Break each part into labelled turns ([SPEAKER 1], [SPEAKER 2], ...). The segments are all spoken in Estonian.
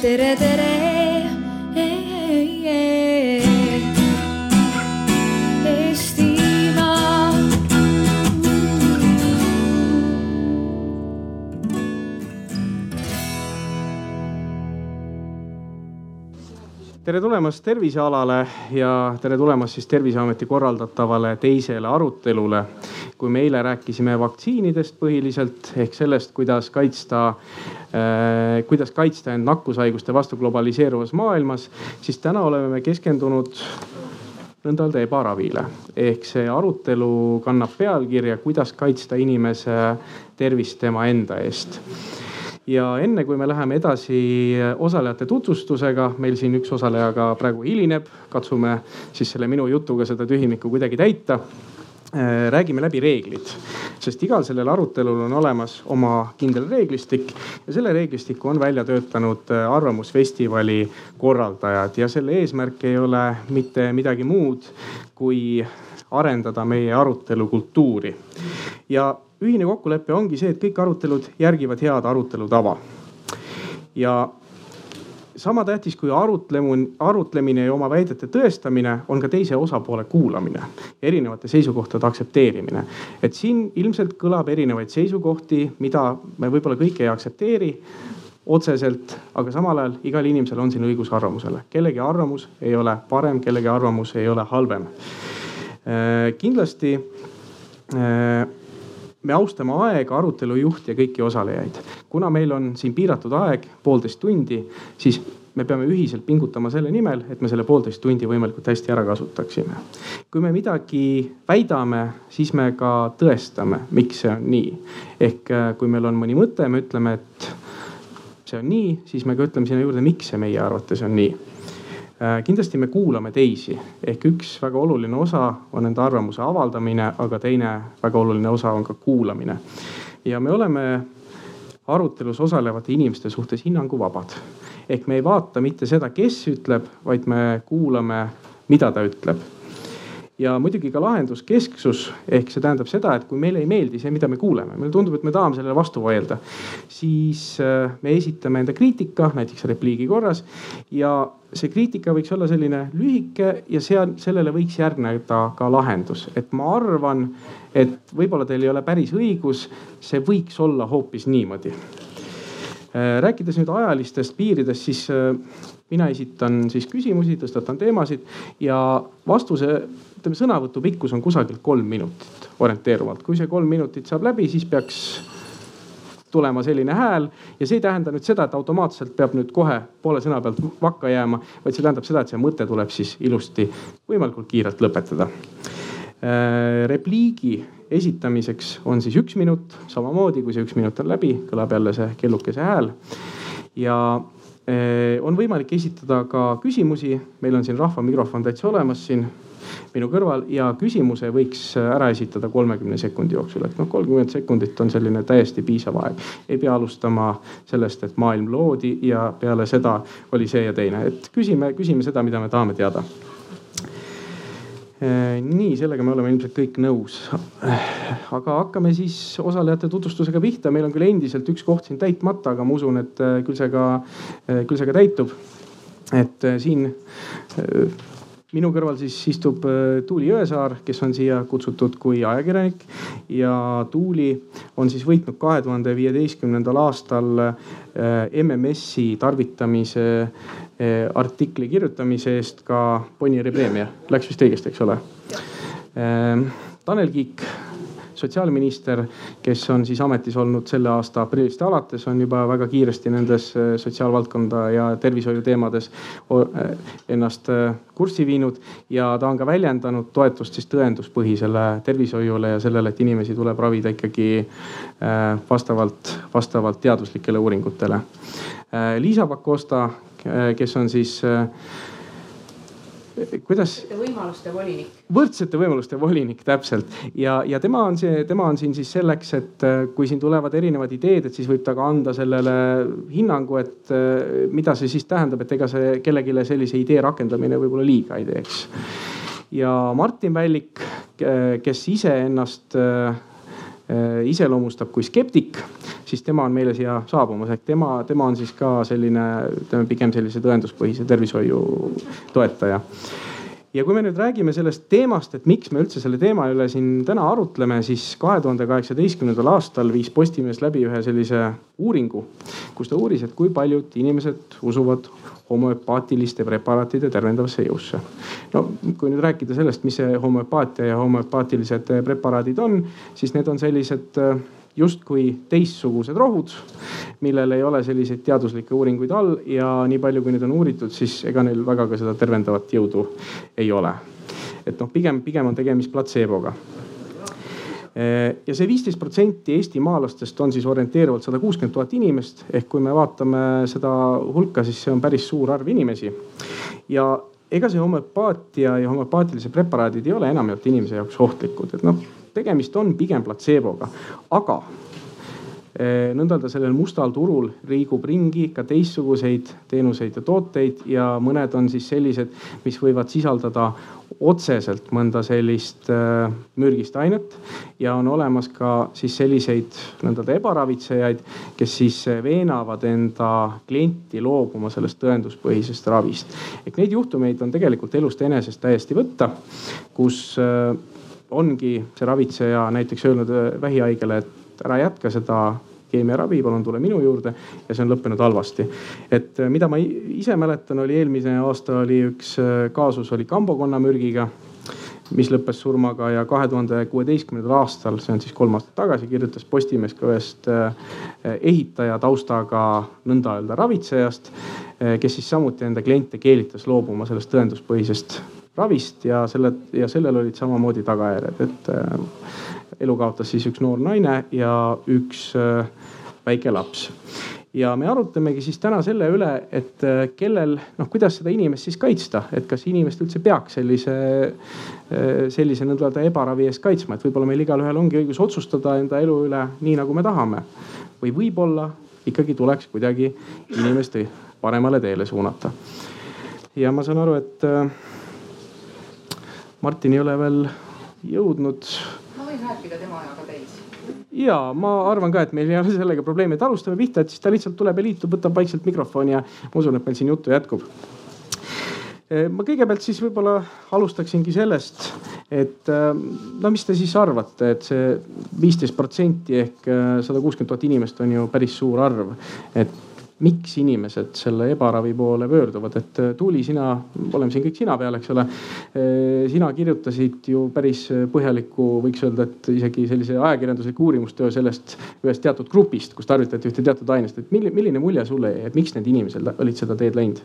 [SPEAKER 1] tere, tere.
[SPEAKER 2] Tere tulemast tervisealale ja tere tulemast siis Terviseameti korraldatavale teisele arutelule. Kui me eile rääkisime vaktsiinidest põhiliselt ehk sellest, kuidas kaitsta äh,, kuidas kaitsta end nakkushaiguste vastu globaliseeruvas maailmas, siis täna oleme me keskendunud nõnda öelda ebaravile. ehk see arutelu kannab pealkirja, kuidas kaitsta inimese tervist tema enda eest ja enne kui me läheme edasi osalejate tutvustusega, meil siin üks osaleja ka praegu hilineb, katsume siis selle minu jutuga seda tühimikku kuidagi täita räägime läbi reeglid, sest igal sellel arutelul on olemas oma kindel reeglistik ja selle reeglistiku on välja töötanud Arvamusfestivali korraldajad ja selle eesmärk ei ole mitte midagi muud kui arendada meie arutelukultuuri. ja ühine kokkulepe ongi see, et kõik arutelud järgivad head arutelu tava. ja sama tähtis kui arutlemu, arutlemine ja oma väidete tõestamine on ka teise osapoole kuulamine, erinevate seisukohtade aktsepteerimine. et siin ilmselt kõlab erinevaid seisukohti, mida me võib-olla kõik ei aktsepteeri otseselt, aga samal ajal igal inimesel on siin õigus arvamusele. kellegi arvamus ei ole parem, kellegi arvamus ei ole halvem. kindlasti me austame aega, arutelu juhti ja kõiki osalejaid. kuna meil on siin piiratud aeg, poolteist tundi, siis me peame ühiselt pingutama selle nimel, et me selle poolteist tundi võimalikult hästi ära kasutaksime. kui me midagi väidame, siis me ka tõestame, miks see on nii. ehk kui meil on mõni mõte, me ütleme, et see on nii, siis me ka ütleme sinna juurde, miks see meie arvates on nii kindlasti me kuulame teisi, ehk üks väga oluline osa on enda arvamuse avaldamine, aga teine väga oluline osa on ka kuulamine. ja me oleme arutelus osalevate inimeste suhtes hinnanguvabad. ehk me ei vaata mitte seda, kes ütleb, vaid me kuulame, mida ta ütleb ja muidugi ka lahenduskesksus ehk see tähendab seda, et kui meile ei meeldi see, mida me kuuleme, meile tundub, et me tahame sellele vastu vaielda, siis äh, me esitame enda kriitika näiteks repliigi korras ja see kriitika võiks olla selline lühike ja seal, sellele võiks järgneda ka lahendus, et ma arvan, et võib-olla teil ei ole päris õigus, see võiks olla hoopis niimoodi. Äh, rääkides nüüd ajalistest piiridest, siis äh, mina esitan siis küsimusi, tõstatan teemasid ja vastuse ütleme, sõnavõtu pikkus on kusagilt kolm minutit orienteeruvalt. kui see kolm minutit saab läbi, siis peaks tulema selline hääl ja see ei tähenda nüüd seda, et automaatselt peab nüüd kohe poole sõna pealt vakka jääma, vaid see tähendab seda, et see mõte tuleb siis ilusti võimalikult kiirelt lõpetada. Äh, repliigi esitamiseks on siis üks minut, samamoodi kui see üks minut on läbi, kõlab jälle see kellukese hääl. ja äh, on võimalik esitada ka küsimusi, meil on siin rahvamikrofon täitsa olemas siin minu kõrval ja küsimuse võiks ära esitada kolmekümne sekundi jooksul, et noh, kolmkümmend sekundit on selline täiesti piisav aeg. ei pea alustama sellest, et maailm loodi ja peale seda oli see ja teine, et küsime, küsime seda, mida me tahame teada nii, sellega me oleme ilmselt kõik nõus. aga hakkame siis osalejate tutvustusega pihta, meil on küll endiselt üks koht siin täitmata, aga ma usun, et küll see ka, küll see ka täitub. et siin minu kõrval siis istub äh, Tuuli Jõesaar, kes on siia kutsutud kui ajakirjanik ja Tuuli on siis võitnud kahe tuhande viieteistkümnendal aastal äh, MMS-i tarvitamise äh, artikli kirjutamise eest ka Bonnieri preemia. Läks vist õigesti, eks ole? Tanel Kiik sotsiaalminister, kes on siis ametis olnud selle aasta aprillist alates, on juba väga kiiresti nendes äh, sotsiaalvaldkonda ja tervishoiu teemades äh, ennast äh, kurssi viinud. ja ta on ka väljendanud toetust siis tõenduspõhisele tervishoiule ja sellele, et inimesi tuleb ravida ikkagi vastavalt, vastavalt teaduslikele uuringutele. Liisa Pakosta, kes on siis kuidas.
[SPEAKER 3] võrdsete võimaluste volinik.
[SPEAKER 2] võrdsete võimaluste volinik, täpselt. ja, ja tema on see, tema on siin siis selleks, et äh, kui siin tulevad erinevad ideed, et siis võib ta ka anda sellele hinnangu, et äh, mida see siis tähendab, et ega see kellelegi sellise idee rakendamine võib-olla liiga ei teeks. ja Martin Vällik, kes iseennast iseloomustab kui skeptik, siis tema on meile siia saabumas, ehk tema, tema on siis ka selline, ütleme pigem sellise tõenduspõhise tervishoiu toetaja. Ja kui me nüüd räägime sellest teemast, et miks me üldse selle teema üle siin täna arutleme, siis kahe tuhande kaheksateistkümnendal aastal viis Postimees läbi ühe sellise uuringu, kus ta uuris, et kui paljud inimesed usuvad homöopaatiliste preparaatide tervendavasse jõusse. no kui nüüd rääkida sellest, mis see homöopaatia ja homöopaatilised preparaadid on, siis need on sellised justkui teistsugused rohud, millel ei ole selliseid teaduslikke uuringuid all ja nii palju, kui neid on uuritud, siis ega neil väga ka seda tervendavat jõudu ei ole. et noh, pigem, pigem on tegemist platseeboga ja see viisteist protsenti eestimaalastest on siis orienteeruvalt sada kuuskümmend tuhat inimest, ehk kui me vaatame seda hulka, siis see on päris suur arv inimesi. ja ega see homöopaatia ja homöopaatilised preparaadid ei ole enamjaolt inimese jaoks ohtlikud, et noh tegemist on pigem platseeboga, aga nõnda öelda sellel mustal turul liigub ringi ka teistsuguseid teenuseid ja tooteid ja mõned on siis sellised, mis võivad sisaldada otseselt mõnda sellist äh, mürgist ainet ja on olemas ka siis selliseid nõnda öelda ebaravitsejaid, kes siis veenavad enda klienti loobuma sellest tõenduspõhisest ravist. ehk neid juhtumeid on tegelikult elust enesest täiesti võtta, kus ongi see ravitseja näiteks öelnud äh, vähihaigele, et ära jätka seda keemiaravi, palun tule minu juurde ja see on lõppenud halvasti. et äh, mida ma ise mäletan, oli eelmine aasta oli üks äh, kaasus oli kambokonna mürgiga, mis lõppes surmaga ja kahe tuhande kuueteistkümnendal aastal, see on siis kolm aastat tagasi, kirjutas Postimees ka ühest ehitaja taustaga nõnda öelda ravitsejast, kes siis samuti enda kliente keelitas loobuma sellest tõenduspõhisest ravist ja selle ja sellel olid samamoodi tagajärjed, et äh, elu kaotas siis üks noor naine ja üks äh, väike laps ja me arutamegi siis täna selle üle, et äh, kellel, noh, kuidas seda inimest siis kaitsta, et kas inimest üldse peaks sellise, sellise nõnda ebaravi eest kaitsma, et võib-olla meil igalühel ongi õigus otsustada enda elu üle nii, nagu me tahame. või võib-olla ikkagi tuleks kuidagi inimest paremale teele suunata. ja ma saan aru, et Martin ei ole veel jõudnud.
[SPEAKER 1] Rääkida tema ajaga täis.
[SPEAKER 2] ja ma arvan ka, et meil ei ole sellega probleemi, et alustame pihta, et siis ta lihtsalt tuleb ja liitub, võtab vaikselt mikrofoni ja ma usun, et meil siin juttu jätkub e, ma kõigepealt siis võib-olla alustaksingi sellest, et e, no mis te siis arvate, et see viisteist protsenti ehk e, sada kuuskümmend tuhat inimest on ju päris suur arv. et miks inimesed selle ebaravi poole pöörduvad, et äh, Tuuli, sina, oleme siin kõik sina peal, eks ole. Äh, sina kirjutasid ju päris põhjaliku, võiks öelda, et isegi sellise ajakirjandusliku uurimustöö sellest ühest teatud grupist, kus tarvitati ühte teatud ainest, et milline, milline mulje sulle jäi, et miks need inimesed olid seda teed läinud?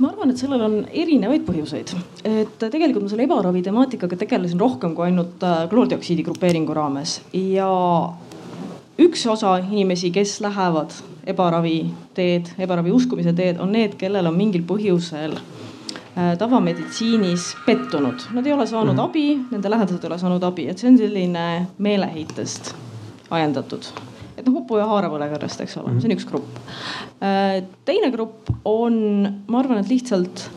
[SPEAKER 3] ma arvan, et sellel on erinevaid põhjuseid, et tegelikult ma selle ebaravi temaatikaga tegelesin rohkem kui ainult äh, kloordioksiidi grupeeringu raames ja üks osa inimesi, kes lähevad ebaravi teed, ebaravi uskumise teed, on need, kellel on mingil põhjusel äh, tavameditsiinis pettunud, nad ei ole saanud mm abi, nende lähedased ei ole saanud abi, et see on selline meeleheitest ajendatud. et noh, upuja haaravõlekõrrest, eks ole, see on üks grupp. Äh, teine grupp on, ma arvan, et lihtsalt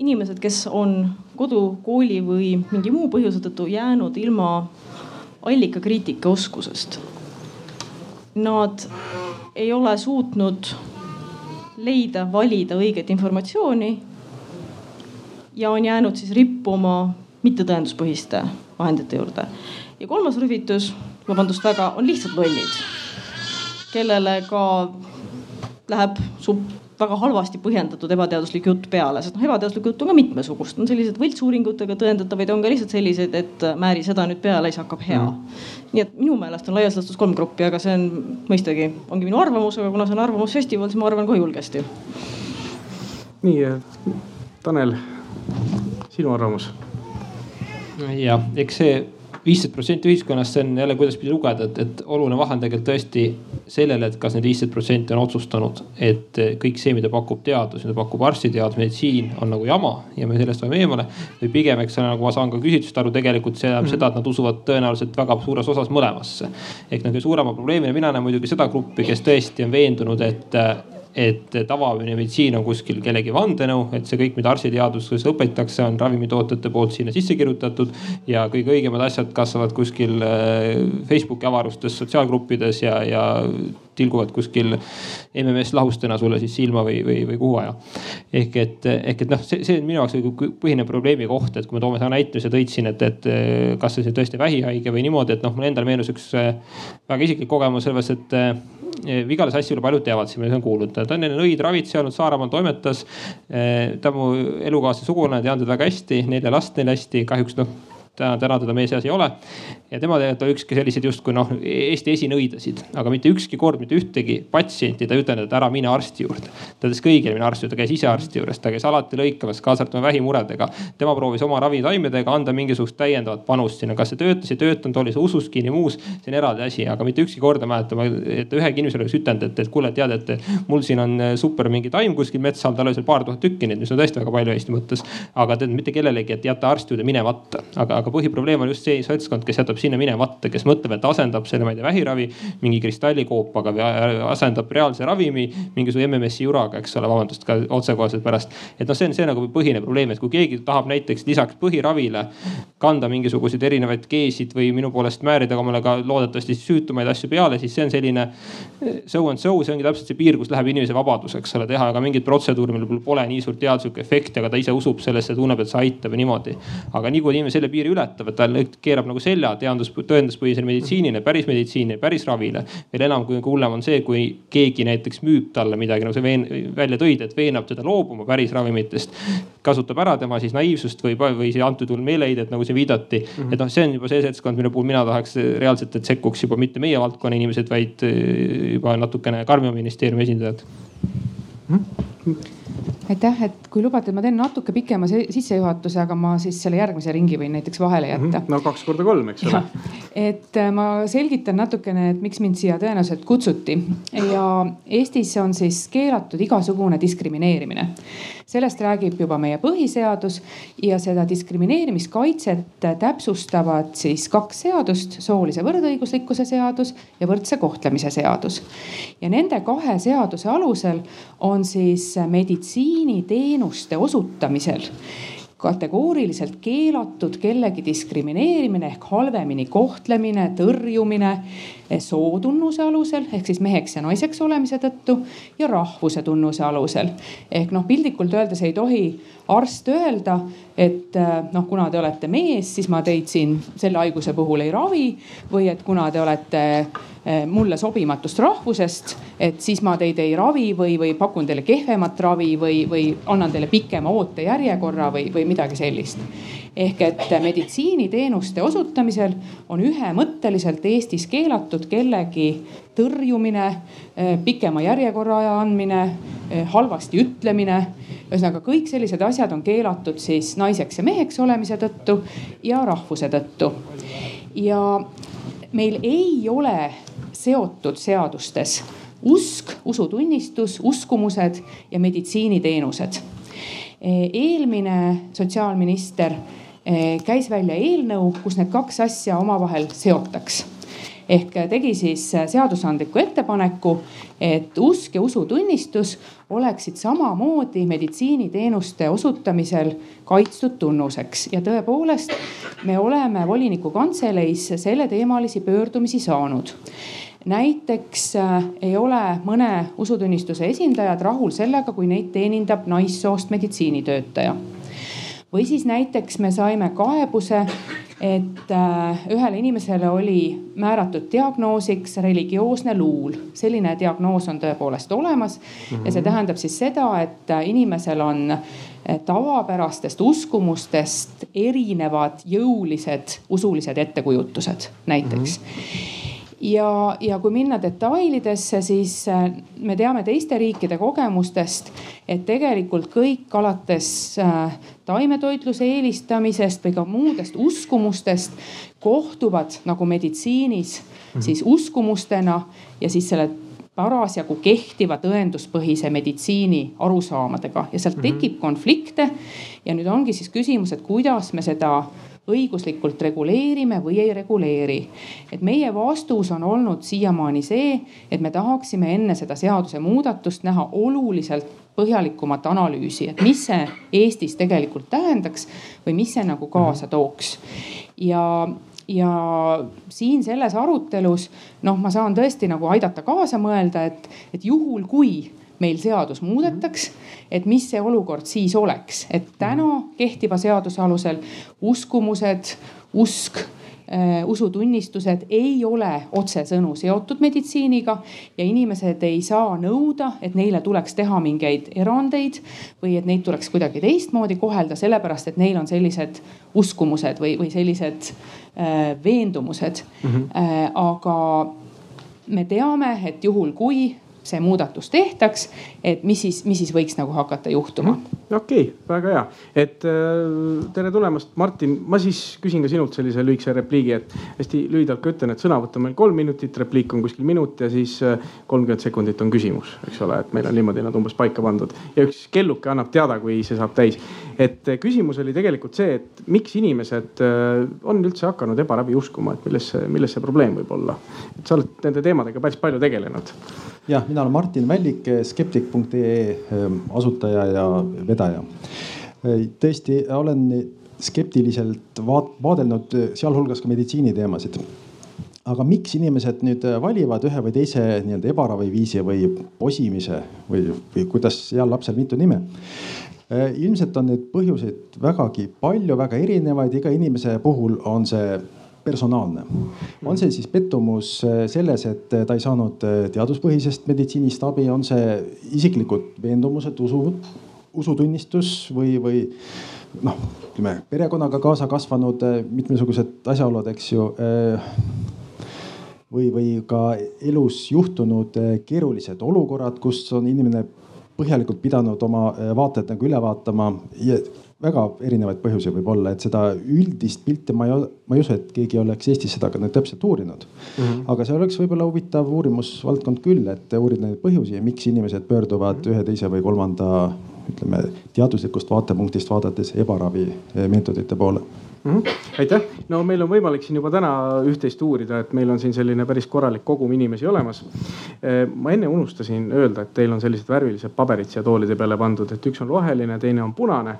[SPEAKER 3] inimesed, kes on kodu, kooli või mingi muu põhjuse tõttu jäänud ilma allikakriitika oskusest nad ei ole suutnud leida, valida õiget informatsiooni. ja on jäänud siis rippuma mittetõenduspõhiste vahendite juurde. ja kolmas rühmitus, vabandust väga, on lihtsalt lollid, kellele ka läheb supp väga halvasti põhjendatud ebateaduslik jutt peale, sest noh, ebateaduslikku juttu on ka mitmesugust, on sellised võltsuuringutega tõendatavaid, on ka lihtsalt selliseid, et määri seda nüüd peale, siis hakkab hea mm.. nii et minu meelest on laias laastus kolm gruppi, aga see on mõistagi, ongi minu arvamus, aga kuna see on arvamusfestival, siis ma arvan kohe julgesti.
[SPEAKER 2] nii, Tanel, sinu arvamus?
[SPEAKER 4] jah, eks see viisteist protsenti ühiskonnast, see on jälle kuidaspidi lugeda, et, et oluline vahe on tegelikult tõesti sellele, et kas need viisteist protsenti on otsustanud, et kõik see, mida pakub teadus, mida pakub arstiteadus, meditsiin on nagu jama ja me sellest oleme eemale. või pigem, eks ole, nagu ma saan ka küsitlust aru, tegelikult see tähendab mm -hmm. seda, et nad usuvad tõenäoliselt väga suures osas mõlemasse. ehk nagu suurema probleemina mina näen muidugi seda gruppi, kes tõesti on veendunud, et et tavaline meditsiin on kuskil kellegi vandenõu, et see kõik, mida arstiteaduses õpitakse, on ravimitootjate poolt sinna sisse kirjutatud. ja kõige õigemad asjad kasvavad kuskil äh, Facebooki avarustes, sotsiaalgruppides ja, ja tilguvad kuskil MMS lahustena sulle siis silma või, või, või kuhu aja. ehk et, ehk et noh, see, see on minu jaoks nagu põhiline probleemi koht, et kui me toome selle näite, sa tõid siin, et, et kas see tõesti vähihaige või niimoodi, et noh, mul endal meenus üks väga isiklik kogemus selles, et Vigala sassi üle paljud teavad, siin ma olen kuulnud, ta on enne õid ravitseja olnud, Saaremaal toimetas. ta on mu elukaaslase sugulane, tean teda väga hästi, nelja last neil hästi, kahjuks noh täna, täna teda meie seas ei ole. ja tema tegelikult oli ükski selliseid justkui noh, Eesti esinõidasid, aga mitte ükski kord mitte ühtegi patsienti ta ei ütelnud, et ära mine arsti juurde. ta ütles kõigile mine arsti juurde, käis ise arsti juures, ta käis alati lõikamas, kaasa arvatud vähimuredega. tema proovis oma ravitaimedega anda mingisugust täiendavat panust sinna, kas see töötas, ei töötanud, oli see usus kinni, muus, see on eraldi asi, aga mitte ükski kord ei mäleta, et ühegi inimesele oleks ütelnud, et, et kuule, tead, et mul siin on super mingi taim kuskil metsa all, tal oli seal paar tuhat tükki neid, mis on tõesti väga palju Eesti mõttes. aga tead mitte kellelegi, et jäta arsti juurde minemata, aga, aga põhiprobleem on just see seltskond, kes jätab sinna minemata, kes mõtleb, et asendab selle, ma ei tea, vähiravi mingi kristallikoopaga või asendab reaalse ravimi mingisuguse MMS-i juraga, eks ole, vabandust ka otsekoheselt pärast. et noh, see on see nagu põhiline probleem, et kui keegi tahab näiteks lisaks põhiravile kanda mingisuguseid erinevaid geesid või minu poolest määrida omale ka loodetavasti süütumaid asju peale, siis see on selline so and so, see ongi täpselt see piir, kus läheb inimese vabadus, eks ole, teha ka mingit protseduuri, millel pole nii suurt teaduslikku efekti, aga ta ise usub sellesse, tunneb, et see aitab ja niimoodi. aga nii kui inimene selle piiri ületab, et ta keerab nagu selja teadus, tõenduspõhisele meditsiinile, päris meditsiinile, päris ravile. veel enam, kui hullem on see, kui keegi näiteks müüb talle midagi, nagu sa veen, välja tõid, et veenab teda loobuma päris ravimitest. kasutab ära tema siis naiivsust või, või antud juhul meeleheidet, nagu siin viidati mm. -hmm. et noh, see on juba see seltskond, mille puhul mina tahaks reaalselt, et sekkuks juba mitte meie valdkonna inimesed, vaid eh, juba natukene karmima ministeeriumi esindajad
[SPEAKER 1] mm. -hmm aitäh, et kui lubate, ma teen natuke pikema sissejuhatuse, aga ma siis selle järgmise ringi võin näiteks vahele jätta mm.
[SPEAKER 2] -hmm. no kaks korda kolm, eks ole.
[SPEAKER 1] et äh, ma selgitan natukene, et miks mind siia tõenäoliselt kutsuti ja Eestis on siis keelatud igasugune diskrimineerimine sellest räägib juba meie põhiseadus ja seda diskrimineerimiskaitset täpsustavad siis kaks seadust, soolise võrdõiguslikkuse seadus ja võrdse kohtlemise seadus. ja nende kahe seaduse alusel on siis meditsiiniteenuste osutamisel kategooriliselt keelatud kellegi diskrimineerimine ehk halvemini kohtlemine, tõrjumine sootunnuse alusel ehk siis meheks ja naiseks olemise tõttu ja rahvuse tunnuse alusel. ehk noh, piltlikult öeldes ei tohi arst öelda, et noh, kuna te olete mees, siis ma teid siin selle haiguse puhul ei ravi või et kuna te olete Eh, mulle sobimatust rahvusest, et siis ma teid ei ravi või, või pakun teile kehvemat ravi või, või annan teile pikema ootejärjekorra või, või midagi sellist. ehk et meditsiiniteenuste osutamisel on ühemõtteliselt Eestis keelatud kellegi tõrjumine, eh, pikema järjekorra aja andmine, eh, halvasti ütlemine. ühesõnaga kõik sellised asjad on keelatud siis naiseks ja meheks olemise tõttu ja rahvuse tõttu. ja meil ei ole seotud seadustes usk, usutunnistus, uskumused ja meditsiiniteenused. eelmine sotsiaalminister eh, käis välja eelnõu, kus need kaks asja omavahel seotaks ehk tegi siis seadusandliku ettepaneku, et usk ja usutunnistus oleksid samamoodi meditsiiniteenuste osutamisel kaitstud tunnuseks. Ja tõepoolest me oleme voliniku kantseleis selleteemalisi pöördumisi saanud. Näiteks äh, ei ole mõne usutunnistuse esindajad rahul sellega, kui neid teenindab naissoost meditsiinitöötaja. Või siis näiteks me saime kaebuse, et äh, ühele inimesele oli määratud diagnoosiks religioosne luul. selline diagnoos on tõepoolest olemas mm -hmm. ja see mhm. tähendab siis seda, et äh, inimesel on äh, tavapärastest uskumustest erinevad jõulised usulised ettekujutused näiteks mm. -hmm ja, ja kui minna detailidesse, siis äh, me teame teiste riikide kogemustest, et tegelikult kõik alates äh, taimetoitluse eelistamisest või ka muudest uskumustest kohtuvad nagu meditsiinis mm -hmm. siis uskumustena ja siis selle parasjagu kehtiva tõenduspõhise meditsiini arusaamadega ja sealt mm -hmm. tekib konflikte. ja nüüd ongi siis küsimus, et kuidas me seda õiguslikult reguleerime või ei reguleeri. et meie vastus on olnud siiamaani see, et me tahaksime enne seda seadusemuudatust näha oluliselt põhjalikumat analüüsi, et mis see Eestis tegelikult tähendaks või mis see nagu kaasa tooks. ja, ja siin selles arutelus noh, ma saan tõesti nagu aidata kaasa mõelda, et, et juhul kui meil seadus muudetaks, et mis see olukord siis oleks, et täna kehtiva seaduse alusel uskumused, usk Äh, usutunnistused ei ole otsesõnu seotud meditsiiniga ja inimesed ei saa nõuda, et neile tuleks teha mingeid erandeid või et neid tuleks kuidagi teistmoodi kohelda, sellepärast et neil on sellised uskumused või, või sellised äh, veendumused mm. -hmm. aga me teame, et juhul kui see muudatus tehtaks, et mis siis, mis siis võiks nagu hakata juhtuma.
[SPEAKER 2] Mhm. okei okay,, väga hea, et äh, tere tulemast, Martin. ma siis küsin ka sinult sellise lühikese repliigi, et hästi lühidalt ka ütlen, et sõnavõtt on meil kolm minutit, repliik on kuskil minut ja siis äh, kolmkümmend sekundit on küsimus, eks ole, et meil on niimoodi nad umbes paika pandud ja üks kelluke annab teada, kui see saab täis. et äh, küsimus oli tegelikult see, et miks inimesed on üldse hakanud ebaravi uskuma, et milles milles see probleem võib olla? et sa oled nende teemadega päris palju tegelenud
[SPEAKER 5] jah, mina olen Martin Vällik, skeptik.ee ähm, asutaja ja vedaja. Tõesti olen skeptiliselt vaat, vaadelnud äh, sealhulgas ka meditsiiniteemasid aga miks inimesed nüüd äh, valivad ühe või teise nii-öelda ebaraviviisi või posimise või, või kuidas heal lapsel mitu nime? ilmselt on neid põhjuseid vägagi palju, väga erinevaid, iga inimese puhul on see personaalne. on see siis pettumus äh, selles, et äh, ta ei saanud äh, teaduspõhisest meditsiinist abi, on see isiklikud veendumused, usu, usutunnistus või, või noh, ütleme perekonnaga kaasa kasvanud mitmesugused asjaolud, eks ju või, või ka elus juhtunud keerulised olukorrad, kus on inimene põhjalikult pidanud oma vaated nagu üle vaatama väga erinevaid põhjusi võib olla, et seda üldist pilti ma ei, ma ei usu, et keegi oleks Eestis seda ka nüüd täpselt uurinud mm. -hmm. aga see oleks võib-olla huvitav uurimusvaldkond küll, et uurida neid põhjusi, miks inimesed pöörduvad ühe, teise või kolmanda ütleme teaduslikust vaatepunktist vaadates ebaravi meetodite poole
[SPEAKER 2] mm. -hmm. aitäh, no meil on võimalik siin juba täna üht-teist uurida, et meil on siin selline päris korralik kogum inimesi olemas. Ma enne unustasin öelda, et teil on sellised värvilised paberid siia toolide peale pandud, et üks on roheline, teine on punane.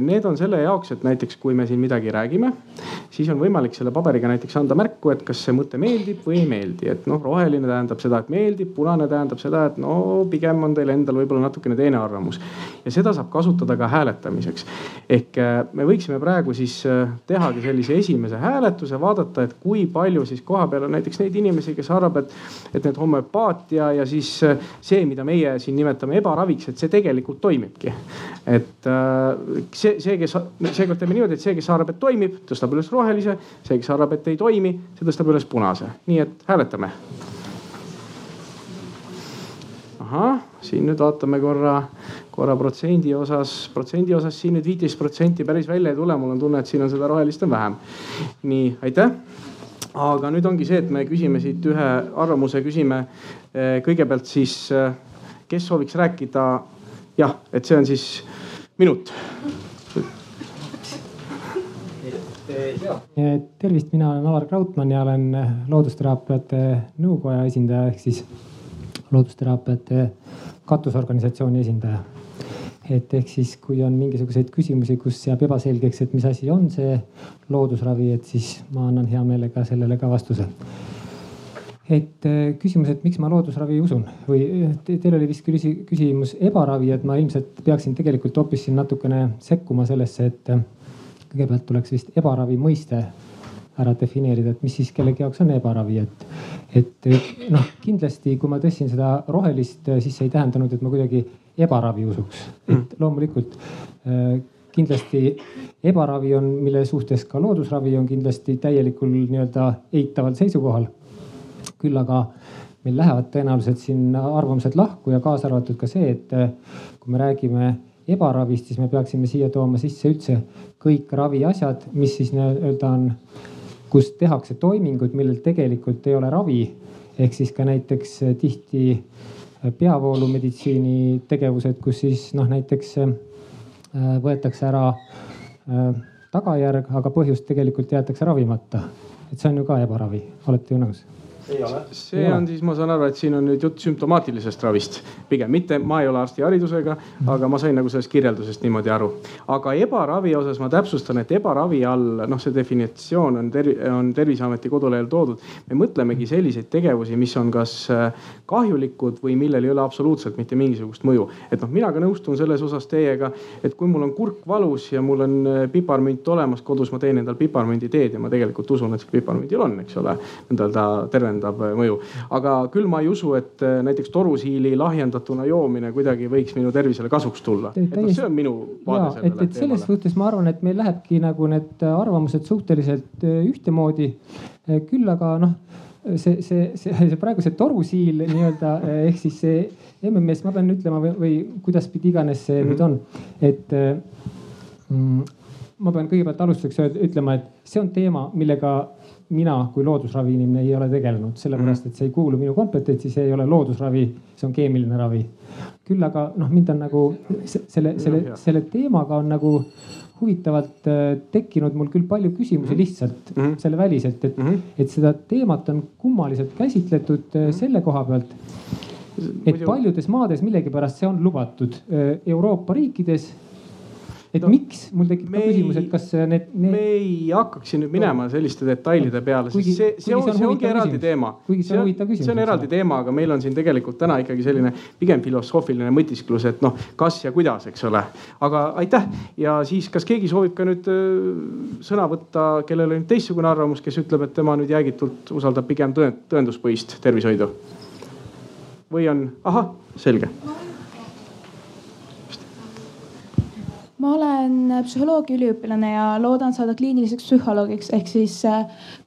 [SPEAKER 2] Need on selle jaoks, et näiteks kui me siin midagi räägime, siis on võimalik selle paberiga näiteks anda märku, et kas see mõte meeldib või ei meeldi, et noh, roheline tähendab seda, et meeldib, punane tähendab seda, et no pigem on teil endal võib-olla natukene teine arvamus. ja seda saab kasutada ka hääletamiseks. ehk eh, me võiksime praegu praegu siis äh, tehagi sellise esimese hääletuse, vaadata, et kui palju siis kohapeal on näiteks neid inimesi, kes arvab, et, et need homöopaatia ja siis äh, see, mida meie siin nimetame ebaraviks, et see tegelikult toimibki. et äh, see, see, kes, seekord teeme niimoodi, et see, kes arvab, et toimib, tõstab üles rohelise, see, kes arvab, et ei toimi, see tõstab üles punase, nii et hääletame. ahah, siin nüüd vaatame korra korra protsendi osas, protsendi osas siin nüüd viiteist protsenti päris välja ei tule, mul on tunne, et siin on seda rohelist on vähem. nii, aitäh. aga nüüd ongi see, et me küsime siit ühe arvamuse, küsime eh, kõigepealt siis, eh, kes sooviks rääkida. jah, et see on siis minut
[SPEAKER 6] tervist, mina olen Alar Krautmann ja olen loodusteraapiate nõukoja esindaja ehk siis loodusteraapiate katusorganisatsiooni esindaja et ehk siis, kui on mingisuguseid küsimusi, kus jääb ebaselgeks, et mis asi on see loodusravi, et siis ma annan hea meelega sellele ka vastuse. et äh, küsimus, et miks ma loodusravi usun või äh, te, teil oli vist küsimus ebaravi, et ma ilmselt peaksin tegelikult hoopis siin natukene sekkuma sellesse, et äh, kõigepealt tuleks vist ebaravi mõiste ära defineerida, et mis siis kellegi jaoks on ebaravi, et, et noh, kindlasti kui ma tõstsin seda rohelist, siis see ei tähendanud, et ma kuidagi ebaravi usuks. et mm. loomulikult äh, kindlasti ebaravi on, mille suhtes ka loodusravi on kindlasti täielikul nii-öelda eitaval seisukohal. küll aga meil lähevad tõenäoliselt siin arvamused lahku ja kaasa arvatud ka see, et äh, kui me räägime ebaravist, siis me peaksime siia tooma sisse üldse kõik raviasjad, mis siis nii-öelda on, kus tehakse toimingud, millel tegelikult ei ole ravi ehk siis ka näiteks tihti peavoolumeditsiini tegevused, kus siis noh, näiteks võetakse ära tagajärg, aga põhjust tegelikult jäetakse ravimata. et see on ju ka ebaravi, olete ju nõus?
[SPEAKER 2] See on siis, ma saan aru, et siin on nüüd jutt sümptomaatilisest ravist pigem, mitte, ma ei ole arstiharidusega, aga ma sain nagu sellest kirjeldusest niimoodi aru. aga ebaravi osas ma täpsustan, et ebaravi all, noh, see definitsioon on terv-, on Terviseameti kodulehel toodud. me mõtlemegi selliseid tegevusi, mis on kas äh, kahjulikud või millel ei ole absoluutselt mitte mingisugust mõju. et noh, mina ka nõustun selles osas teiega, et kui mul on kurk valus ja mul on äh, piparmünt olemas kodus, ma teen endal piparmünditeed ja ma tegelikult usun, et see piparmündil on, eks ole, nii-öelda tervendab täiendav äh, mõju. aga küll ma ei usu, et äh, näiteks torusiili lahjendatuna joomine kuidagi võiks minu tervisele kasuks tulla. et noh, see on minu vaade
[SPEAKER 6] sellele. et, et selles suhtes ma arvan, et meil lähebki nagu need arvamused suhteliselt äh, ühtemoodi. küll aga noh see, see, see, see praegu see torusiil nii-öelda ehk siis see MMS, ma pean ütlema või, või kuidaspidi iganes see mm -hmm. nüüd on, et mm, ma pean kõigepealt alustuseks ütlema, et see on teema, millega mina kui loodusravi inimene ei ole tegelenud, sellepärast et see ei kuulu minu kompetentsi, see ei ole loodusravi, see on keemiline ravi. küll aga noh, mind on nagu selle, selle, selle teemaga on nagu huvitavalt äh, tekkinud mul küll palju küsimusi mhm. lihtsalt mm -hmm. selle väliselt, et mm, -hmm. et seda teemat on kummaliselt käsitletud mm -hmm. selle koha pealt. et paljudes maades millegipärast see on lubatud äh, Euroopa riikides et no, miks, mul tekib ka küsimus, et kas need,
[SPEAKER 2] need.... me ei hakkaks siin nüüd minema no. selliste detailide peale, sest see, see, on, see ongi eraldi küsimus. teema.
[SPEAKER 6] kuigi see on huvitav küsimus.
[SPEAKER 2] see on eraldi teema, aga meil on siin tegelikult täna ikkagi selline pigem filosoofiline mõtisklus, et noh, kas ja kuidas, eks ole. aga aitäh ja siis, kas keegi soovib ka nüüd äh, sõna võtta, kellel on teistsugune arvamus, kes ütleb, et tema nüüd jäägitult usaldab pigem tõenduspõhist tervishoidu? või on, ahah, selge
[SPEAKER 7] ma olen psühholoogiaüliõpilane ja loodan saada kliiniliseks psühholoogiks ehk siis äh,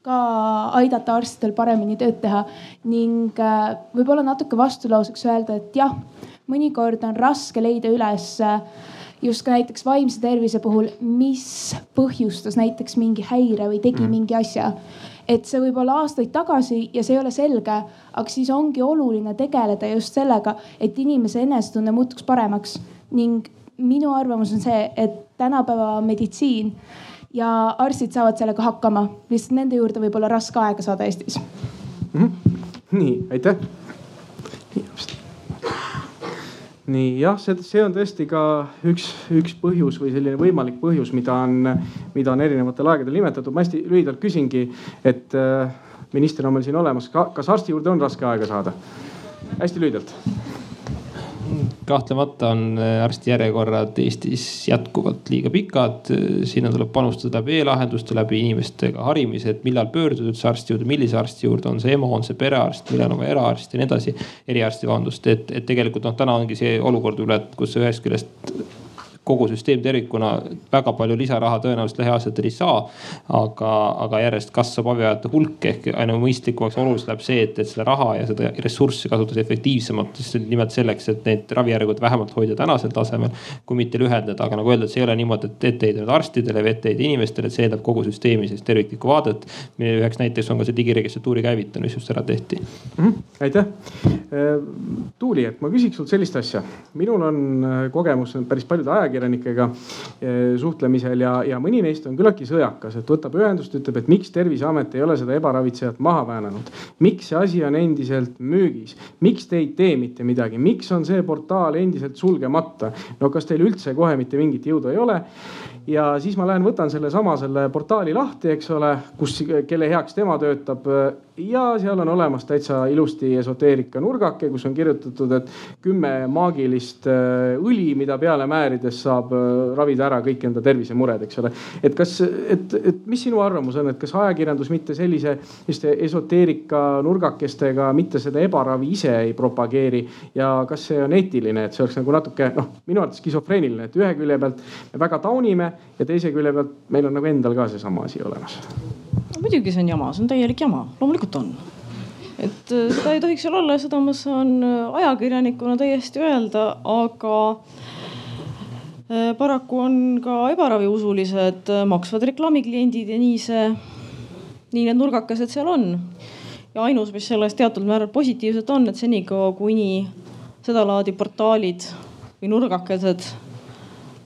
[SPEAKER 7] ka aidata arstidel paremini tööd teha ning äh, võib-olla natuke vastulauseks öelda, et jah, mõnikord on raske leida üles äh, just ka näiteks vaimse tervise puhul, mis põhjustas näiteks mingi häire või tegi mm. mingi asja. et see võib olla aastaid tagasi ja see ei ole selge, aga siis ongi oluline tegeleda just sellega, et inimese enesetunne muutuks paremaks ning minu arvamus on see, et tänapäeva meditsiin ja arstid saavad sellega hakkama, lihtsalt nende juurde võib olla raske aega saada Eestis
[SPEAKER 2] mm. -hmm. nii, aitäh. nii jah, see, see on tõesti ka üks, üks põhjus või selline võimalik põhjus, mida on, mida on erinevatel aegadel nimetatud. ma hästi lühidalt küsingi, et äh, minister on meil siin olemas, kas arsti juurde on raske aega saada? hästi lühidalt
[SPEAKER 4] kahtlemata on äh, arstijärjekorrad Eestis jätkuvalt liiga pikad. sinna tuleb panustada läbi e-lahenduste, läbi inimestega harimise, et millal pöörduda üldse arsti juurde, millise arsti juurde, on see EMO, on see perearst, millal on vaja eraarsti ja nii edasi. eriarsti, vabandust, et, et tegelikult noh, täna ongi see olukord üle, et kus ühest küljest kogu süsteem tervikuna väga palju lisaraha tõenäoliselt lähiaastatel ei saa. aga, aga järjest kasvab abivajajate hulk ehk aina mõistlikumaks, oluliselt läheb see, et, et seda raha ja seda ressurssi kasutada efektiivsemalt. just nimelt selleks, et neid ravijärjekordi vähemalt hoida tänasel tasemel, kui mitte lühendada, aga nagu öeldud, see ei ole niimoodi, et etteheide nüüd arstidele või etteheide inimestele, et see eeldab kogu süsteemi sellist terviklikku vaadet. mille üheks näiteks on ka see digiregistratuuri käivitamine, mis just ära tehti
[SPEAKER 2] mm. -hmm, aitäh. Äh, Tuuli, et ma küsiks sult sellist asja. minul on äh, kogemus päris paljude ajakirjanike ajakirjanikega eh, suhtlemisel ja, ja mõni neist on küllaltki sõjakas, et võtab ühendust, ütleb, et miks Terviseamet ei ole seda ebaravitsejat maha väänanud. miks see asi on endiselt müügis, miks te ei tee mitte midagi, miks on see portaal endiselt sulgemata? no kas teil üldse kohe mitte mingit jõudu ei ole? ja siis ma lähen võtan sellesama selle portaali lahti, eks ole, kus, kelle heaks tema töötab ja seal on olemas täitsa ilusti esoteerika nurgake, kus on kirjutatud, et kümme maagilist äh, õli, mida peale määrides saab äh, ravida ära kõik enda tervisemured, eks ole. et kas, et, et mis sinu arvamus on, et kas ajakirjandus mitte sellise, selliste esoteerika nurgakestega mitte seda ebaravi ise ei propageeri? Ja kas see on eetiline, et see oleks nagu natuke noh, minu arvates skisofreeniline, et ühe külje pealt me väga taunime ja teise külje pealt meil on nagu endal ka seesama asi olemas.
[SPEAKER 3] Muidugi see on jama, see on täielik jama, loomulikult on. et äh, seda ei tohiks seal olla ja seda ma saan äh, ajakirjanikuna täiesti öelda, aga äh, paraku on ka ebaraviusulised maksvad reklaamikliendid ja nii see, nii need nurgakesed seal on. ja ainus, mis selles teatud määral positiivset on, et senikaua kuni sedalaadi portaalid või nurgakesed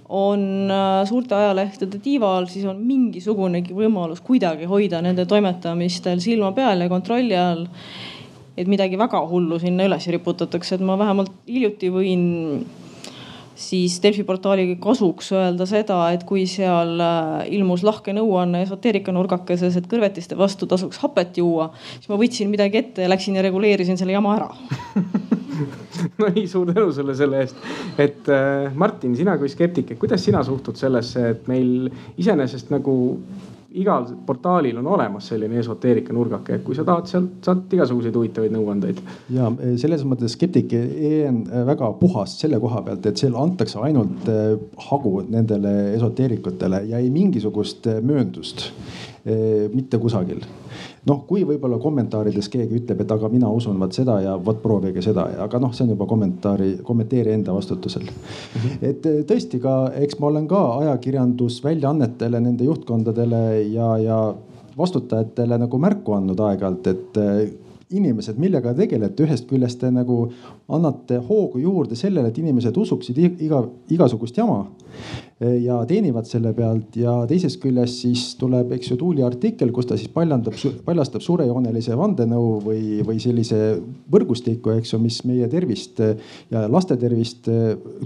[SPEAKER 3] on äh, suurte ajalehtede tiiva all, siis on mingisugunegi võimalus kuidagi hoida nende toimetamistel silma peal ja kontrolli all. et midagi väga hullu sinna üles riputatakse, et ma vähemalt hiljuti võin siis Delfi portaali kasuks öelda seda, et kui seal äh, ilmus lahke nõuanne esoteerika nurgakeses, et kõrvetiste vastu tasuks hapet juua, siis ma võtsin midagi ette ja läksin ja reguleerisin selle jama ära
[SPEAKER 2] no nii, suur tänu sulle selle eest. et äh, Martin, sina kui skeptik, et kuidas sina suhtud sellesse, et meil iseenesest nagu igal portaalil on olemas selline esoteerika nurgake, et kui sa tahad, sealt saad igasuguseid huvitavaid nõuandeid.
[SPEAKER 5] ja e, selles mõttes skeptik on e väga puhas selle koha pealt, et seal antakse ainult e, hagu nendele esoteerikutele ja ei mingisugust mööndust mitte kusagil noh, kui võib-olla kommentaarides keegi ütleb, et aga mina usun vaat seda ja vot proovige seda, aga noh, see on juba kommentaari, kommenteeri enda vastutusel mm. -hmm. et eh, tõesti ka, eks ma olen ka ajakirjandusväljaannetele, nende juhtkondadele ja, ja vastutajatele nagu märku andnud aeg-ajalt, et eh, inimesed, millega tegelete, ühest küljest te nagu annate hoogu juurde sellele, et inimesed usuksid iga, igasugust jama ja teenivad selle pealt ja teisest küljest siis tuleb, eks ju, Tuuli artikkel, kus ta siis paljandab, paljastab suurejoonelise vandenõu või, või sellise võrgustiku, eks ju, mis meie tervist ja laste tervist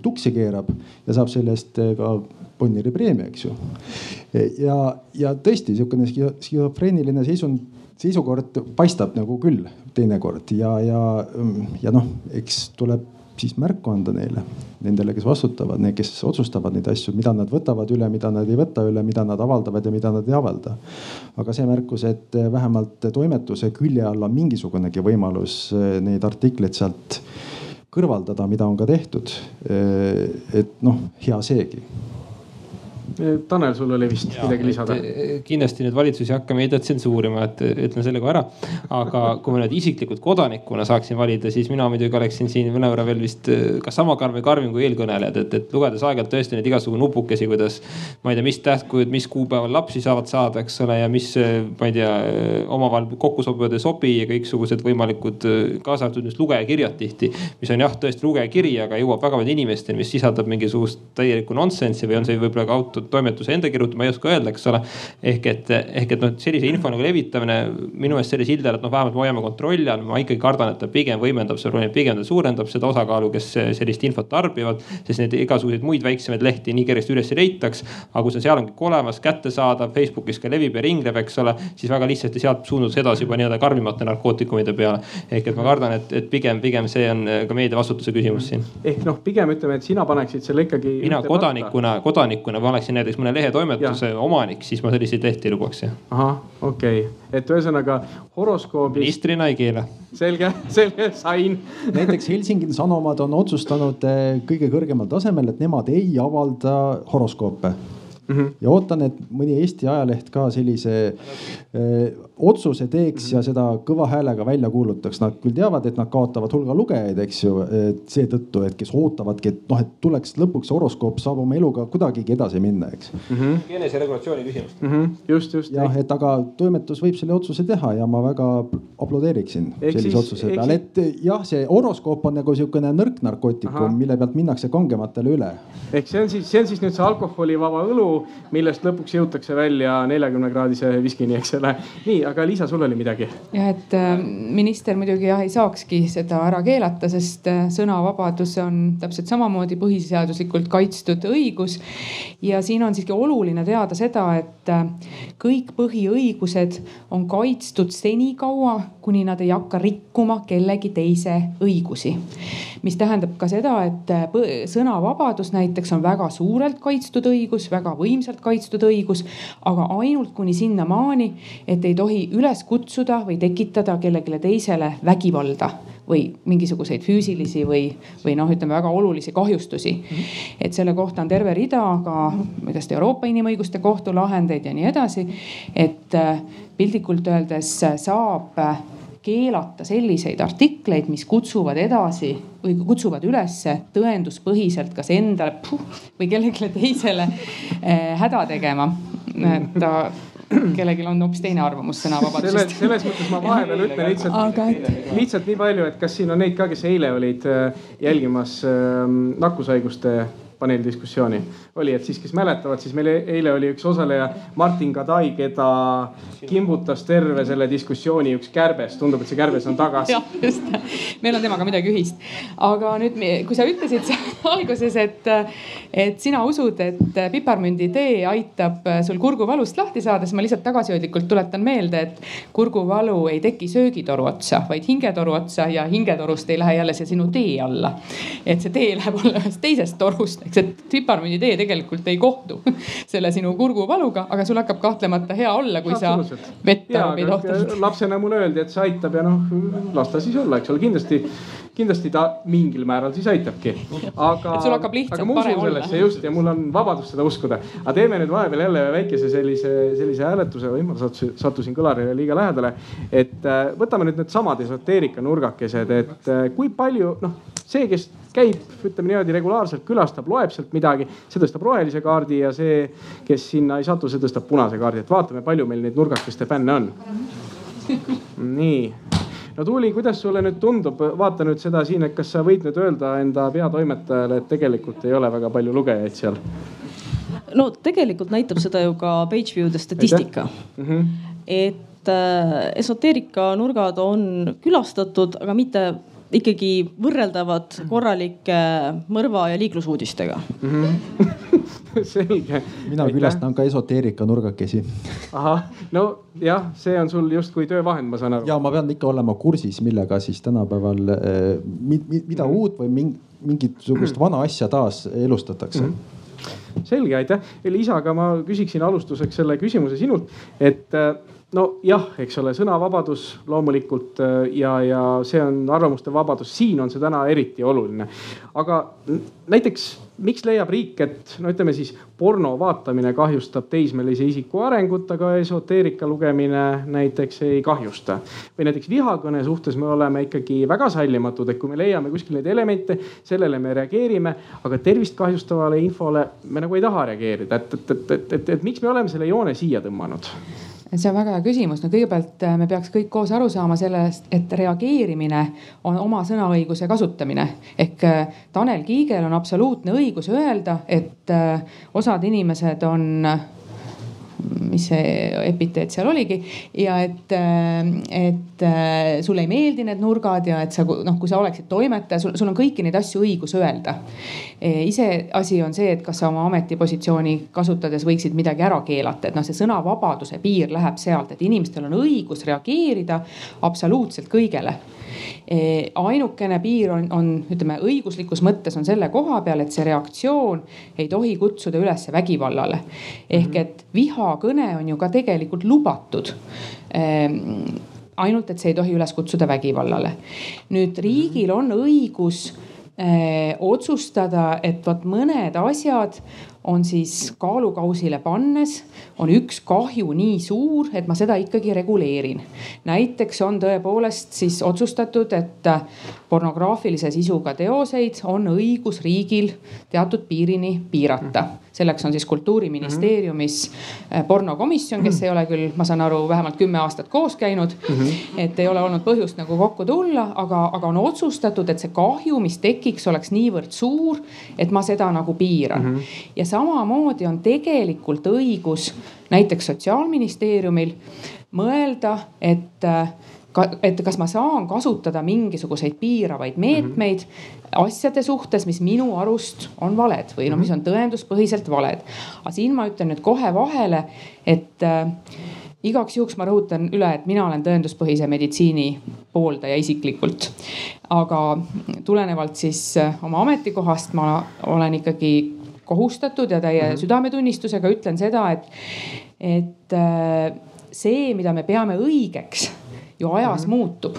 [SPEAKER 5] tuksi keerab ja saab selle eest ka Bonneri preemia, eks ju. ja, ja tõesti sihukene skisofreeniline seisund seisukord paistab nagu küll teinekord ja, ja, ja noh, eks tuleb siis märku anda neile, nendele, kes vastutavad, need, kes otsustavad neid asju, mida nad võtavad üle, mida nad ei võta üle, mida nad avaldavad ja mida nad ei avalda. aga see märkus, et vähemalt toimetuse külje all on mingisugunegi võimalus eh, neid artikleid sealt kõrvaldada, mida on ka tehtud. Eh, et noh, hea seegi
[SPEAKER 2] Tanel, sul oli vist ja, midagi lisada?
[SPEAKER 4] Eh, kindlasti nüüd valitsus ei hakka meediat tsensuurima, et ütlen selle kohe ära. aga kui ma nüüd isiklikult kodanikuna saaksin valida, siis mina muidugi oleksin siin mõnevõrra veel vist eh, kas sama karm või karmim kui eelkõnelejad, et, et lugedes aeg-ajalt tõesti neid igasugu nupukesi, kuidas ma ei tea, mis tähtkujud, mis kuupäeval lapsi saavad saada, eks ole, ja mis eh, ma ei tea, omavahel kokku sobivad ei sobi ja kõiksugused võimalikud, kaasa arvatud just lugejakirjad tihti, mis on jah, tõesti lugejakiri, aga jõuab väga paljude inimesteni, mis sisaldab mingisugust täielikku nonsensi või on see võib-olla ka auto toimetuse enda kirjutab, ma ei oska öelda, eks ole. ehk et, ehk et noh, sellise info nagu levitamine minu meelest selle sildi all, et noh, vähemalt me hoiame kontrolli all, ma ikkagi kardan, et ta pigem võimendab seda probleemi, pigem ta suurendab seda osakaalu, kes sellist infot tarbivad. sest neid igasuguseid muid väiksemaid lehti nii kergesti üles ei leitaks. aga kui see seal on kõik olemas, kättesaadav, Facebookis ka levib ja ringleb, eks ole, siis väga lihtsasti sealt suundutakse edasi juba nii-öelda karmimate narkootikumide peale. ehk et ma kardan, et, et pigem, pigem see on ka meedia vastutuse küsimus siin.
[SPEAKER 2] ehk noh, pigem ütleme, et sina paneksid selle ikkagi.
[SPEAKER 4] mina kodanikuna, kodanikuna ma oleksin näiteks mõne lehetoimetuse omanik, siis ma selliseid lehti ei lubaks jah.
[SPEAKER 2] ahah, okei okay., et ühesõnaga horoskoobis.
[SPEAKER 4] ministrina ei keela.
[SPEAKER 2] selge, selge, sain.
[SPEAKER 5] näiteks Helsingi Sanomad on otsustanud eh, kõige kõrgemal tasemel, et nemad ei avalda horoskoope mm. -hmm. ja ootan, et mõni Eesti ajaleht ka sellise äh, otsuse teeks mm -hmm. ja seda kõva häälega välja kuulutaks. Nad küll teavad, et nad kaotavad hulga lugejaid, eks ju, seetõttu, et kes ootavadki, et noh, et tuleks lõpuks horoskoop saab oma eluga kuidagigi edasi minna, eks
[SPEAKER 4] mm -hmm.. eneseregulatsiooni küsimus
[SPEAKER 2] mm. -hmm. just, just.
[SPEAKER 5] jah, et aga toimetus võib selle otsuse teha ja ma väga aplodeeriksin eks sellise siis, otsuse peale, et jah, see horoskoop on nagu sihukene nõrk narkootikum, mille pealt minnakse kangematele üle.
[SPEAKER 2] ehk see on siis, see on siis nüüd see alkoholivaba õlu, millest lõpuks jõutakse välja neljakümne kraadise viskini, eks ole. nii, aga Liisa, sul oli midagi?
[SPEAKER 1] jah, et äh, minister muidugi jah ei saakski seda ära keelata, sest äh, sõnavabadus on täpselt samamoodi põhiseaduslikult kaitstud õigus. ja siin on siiski oluline teada seda, et äh, kõik põhiõigused on kaitstud senikaua, kuni nad ei hakka rikkuma kellegi teise õigusi. Mis tähendab ka seda, et sõnavabadus näiteks on väga suurelt kaitstud õigus, väga võimsalt kaitstud õigus, aga ainult kuni sinnamaani, et ei tohi üles kutsuda või tekitada kellelegi teisele vägivalda või mingisuguseid füüsilisi või, või noh, ütleme väga olulisi kahjustusi. et selle kohta on terve rida ka igast Euroopa Inimõiguste Kohtu lahendeid ja nii edasi. et äh, piltlikult öeldes saab keelata selliseid artikleid, mis kutsuvad edasi või kutsuvad üles tõenduspõhiselt kas endale puh, või kellelegi teisele eh, häda tegema. et kellelgi on hoopis teine arvamus sõnavabadusest.
[SPEAKER 2] selles mõttes ma vahepeal ütlen lihtsalt
[SPEAKER 7] Aga et-,
[SPEAKER 2] lihtsalt nii palju, et kas siin on neid ka, kes eile olid äh, jälgimas ähm, nakkushaiguste paneeldiskussiooni oli, et siis, kes mäletavad, siis meil e-, eile oli üks osaleja, Martin Kadai, keda kimbutas terve selle diskussiooni üks kärbes, tundub, et see kärbes on tagasi.
[SPEAKER 1] jah, just, meil on temaga midagi ühist. aga nüüd, kui sa ütlesid alguses, et, et sina usud, et piparmünditee aitab sul kurguvalust lahti saada, siis ma lihtsalt tagasihoidlikult tuletan meelde, et kurguvalu ei teki söögitoru otsa, vaid hingetoru otsa ja hingetorust ei lähe jälle see sinu tee alla. et see tee läheb alla ühest teisest torust, eks, et piparmünditee tegelikult ei kohtu selle sinu kurguvaluga, aga sul hakkab kahtlemata hea olla, kui sa vett tarbid ohtralt.
[SPEAKER 2] lapsena mulle öeldi, et see aitab ja noh, las ta siis olla, eks ole, kindlasti, kindlasti ta mingil määral siis aitabki. aga, aga ma usun sellesse just ja mul on vabadus seda uskuda. aga teeme nüüd vahepeal jälle väikese sellise, sellise hääletuse või ma sattusin, kõlarile liiga lähedale. et äh, võtame nüüd needsamad esoteerika nurgakesed, et äh, kui palju noh, see, kes käib, ütleme niimoodi regulaarselt külastab, loeb sealt midagi, see tõstab rohelise kaardi ja see, kes sinna ei satu, see tõstab punase kaardi, et vaatame, palju meil neid nurgakeste fänne on. nii, no Tuuli, kuidas sulle nüüd tundub, vaata nüüd seda siin, et kas sa võid nüüd öelda enda peatoimetajale, et tegelikult ei ole väga palju lugejaid seal?
[SPEAKER 3] no tegelikult näitab seda ju ka Pageview'de statistika.
[SPEAKER 2] Mm -hmm.
[SPEAKER 3] et äh, esoteerika nurgad on külastatud, aga mitte ikkagi võrreldavad korralike mõrva ja liiklusuudistega
[SPEAKER 2] mm. -hmm. selge.
[SPEAKER 5] mina külastan ka esoteerika nurgakesi.
[SPEAKER 2] ahah, nojah, see on sul justkui töövahend, ma saan aru.
[SPEAKER 5] ja ma pean ikka olema kursis, millega siis tänapäeval eh, mida uut või mingisugust vana asja taas elustatakse mm. -hmm
[SPEAKER 2] selge, aitäh. Liisa, aga ma küsiksin alustuseks selle küsimuse sinult, et nojah, eks ole, sõnavabadus loomulikult ja, ja see on arvamuste vabadus, siin on see täna eriti oluline. aga näiteks miks leiab riik, et no ütleme siis porno vaatamine kahjustab teismelise isiku arengut, aga esoteerika lugemine näiteks ei kahjusta. või näiteks vihakõne suhtes me oleme ikkagi väga sallimatud, et kui me leiame kuskil neid elemente, sellele me reageerime, aga tervist kahjustavale infole me nagu ei taha reageerida, et, et, et, et, et, et miks me oleme selle joone siia tõmmanud?
[SPEAKER 1] See on väga hea küsimus, no kõigepealt me peaks kõik koos aru saama sellest, et reageerimine on oma sõnaõiguse kasutamine. ehk Tanel Kiigel on absoluutne õigus öelda, et osad inimesed on mis see epiteet seal oligi ja et, et sulle ei meeldi need nurgad ja et sa noh, kui sa oleksid toimetaja, sul, sul on kõiki neid asju õigus öelda. iseasi on see, et kas sa oma ametipositsiooni kasutades võiksid midagi ära keelata, et noh, see sõnavabaduse piir läheb sealt, et inimestel on õigus reageerida absoluutselt kõigele ainukene piir on, on, ütleme õiguslikus mõttes on selle koha peal, et see reaktsioon ei tohi kutsuda üles vägivallale. ehk et vihakõne on ju ka tegelikult lubatud ainult, et see ei tohi üles kutsuda vägivallale. nüüd riigil on õigus eh, otsustada, et vot mõned asjad on siis kaalukausile pannes, on üks kahju nii suur, et ma seda ikkagi reguleerin. näiteks on tõepoolest siis otsustatud, et pornograafilise sisuga teoseid on õigus riigil teatud piirini piirata. selleks on siis kultuuriministeeriumis pornokomisjon, kes ei ole küll, ma saan aru, vähemalt kümme aastat koos käinud. et ei ole olnud põhjust nagu kokku tulla, aga, aga on otsustatud, et see kahju, mis tekiks, oleks niivõrd suur, et ma seda nagu piiran mm. -hmm. ja samamoodi on tegelikult õigus näiteks sotsiaalministeeriumil mõelda, et ka, et kas ma saan kasutada mingisuguseid piiravaid meetmeid mm -hmm. asjade suhtes, mis minu arust on valed või noh, mis on tõenduspõhiselt valed. aga siin ma ütlen nüüd kohe vahele, et äh, igaks juhuks ma rõhutan üle, et mina olen tõenduspõhise meditsiini pooldaja isiklikult. aga tulenevalt siis oma ametikohast ma olen ikkagi kohustatud ja täie mm -hmm. südametunnistusega ütlen seda, et, et see, mida me peame õigeks, ju ajas mm -hmm. muutub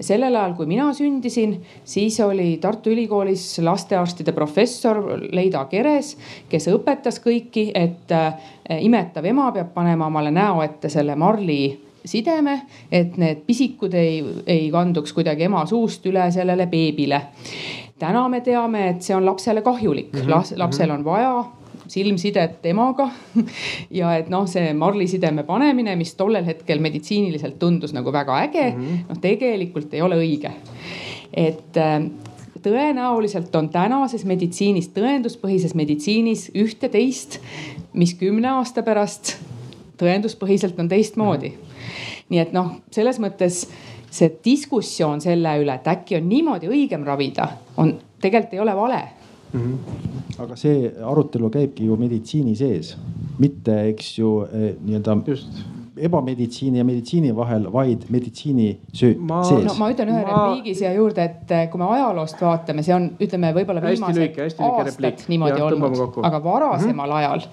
[SPEAKER 1] sellel ajal, kui mina sündisin, siis oli Tartu Ülikoolis lastearstide professor Leida Keres, kes õpetas kõiki, et imetav ema peab panema omale näo ette selle marli sideme, et need pisikud ei, ei kanduks kuidagi ema suust üle sellele beebile täna me teame, et see on lapsele kahjulik mm, -hmm. lapsel on vaja silmsidet emaga ja et noh, see marlisideme panemine, mis tollel hetkel meditsiiniliselt tundus nagu väga äge mm -hmm., noh tegelikult ei ole õige. et äh, tõenäoliselt on tänases meditsiinis, tõenduspõhises meditsiinis üht-teist, mis kümne aasta pärast tõenduspõhiselt on teistmoodi. nii et noh, selles mõttes see diskussioon selle üle, et äkki on niimoodi õigem ravida, on, tegelikult ei ole vale
[SPEAKER 5] mm. -hmm. aga see arutelu käibki ju meditsiini sees, mitte eks ju eh, nii-öelda ebameditsiini ja meditsiini vahel, vaid meditsiini sees.
[SPEAKER 1] No, ma ütlen ühe ma... repliigi siia juurde, et eh, kui me ajaloost vaatame, see on, ütleme võib-olla viimased lüike, aastad repliik. niimoodi ja, olnud, aga varasemal mm -hmm. ajal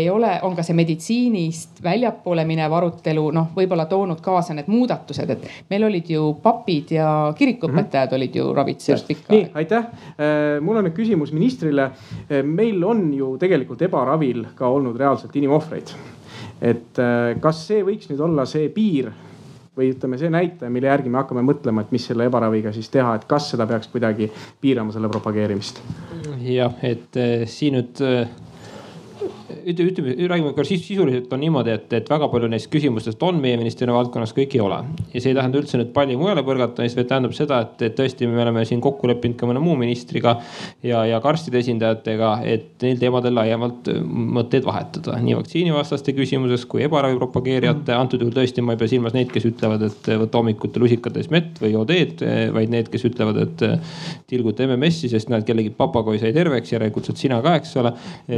[SPEAKER 1] ei ole, on ka see meditsiinist väljapoole minev arutelu noh, võib-olla toonud kaasa need muudatused, et meil olid ju papid ja kirikuõpetajad mm -hmm. olid ju ravitsejad pikka
[SPEAKER 2] aega. nii, aitäh. Äh, mul on nüüd küsimus ministrile. Äh, meil on ju tegelikult ebaravil ka olnud reaalselt inimohvreid et äh, kas see võiks nüüd olla see piir või ütleme, see näitaja, mille järgi me hakkame mõtlema, et mis selle ebaraviga siis teha, et kas seda peaks kuidagi piirama, selle propageerimist?
[SPEAKER 4] jah, et äh, siin nüüd äh, ütleme, räägime korra sisuliselt on niimoodi, et, et väga palju neist küsimustest on meie ministeeriumi valdkonnas, kõik ei ole. ja see ei tähenda üldse nüüd palli mujale põrgatamist, vaid tähendab seda, et, et tõesti, me oleme siin kokku leppinud ka mõne muu ministriga ja, ja ka arstide esindajatega, et neil teemadel laiemalt mõtteid vahetada. nii vaktsiinivastaste küsimuses kui ebaravi propageerijate, antud juhul tõesti ma ei pea silmas neid, kes ütlevad, et võta hommikuti lusikatäis mett või joo teed, vaid need, kes ütlevad, et tilguta MMS-i, sest näed, kellegi papagoi sai terveks, järelikult saad sina ka, eks ole.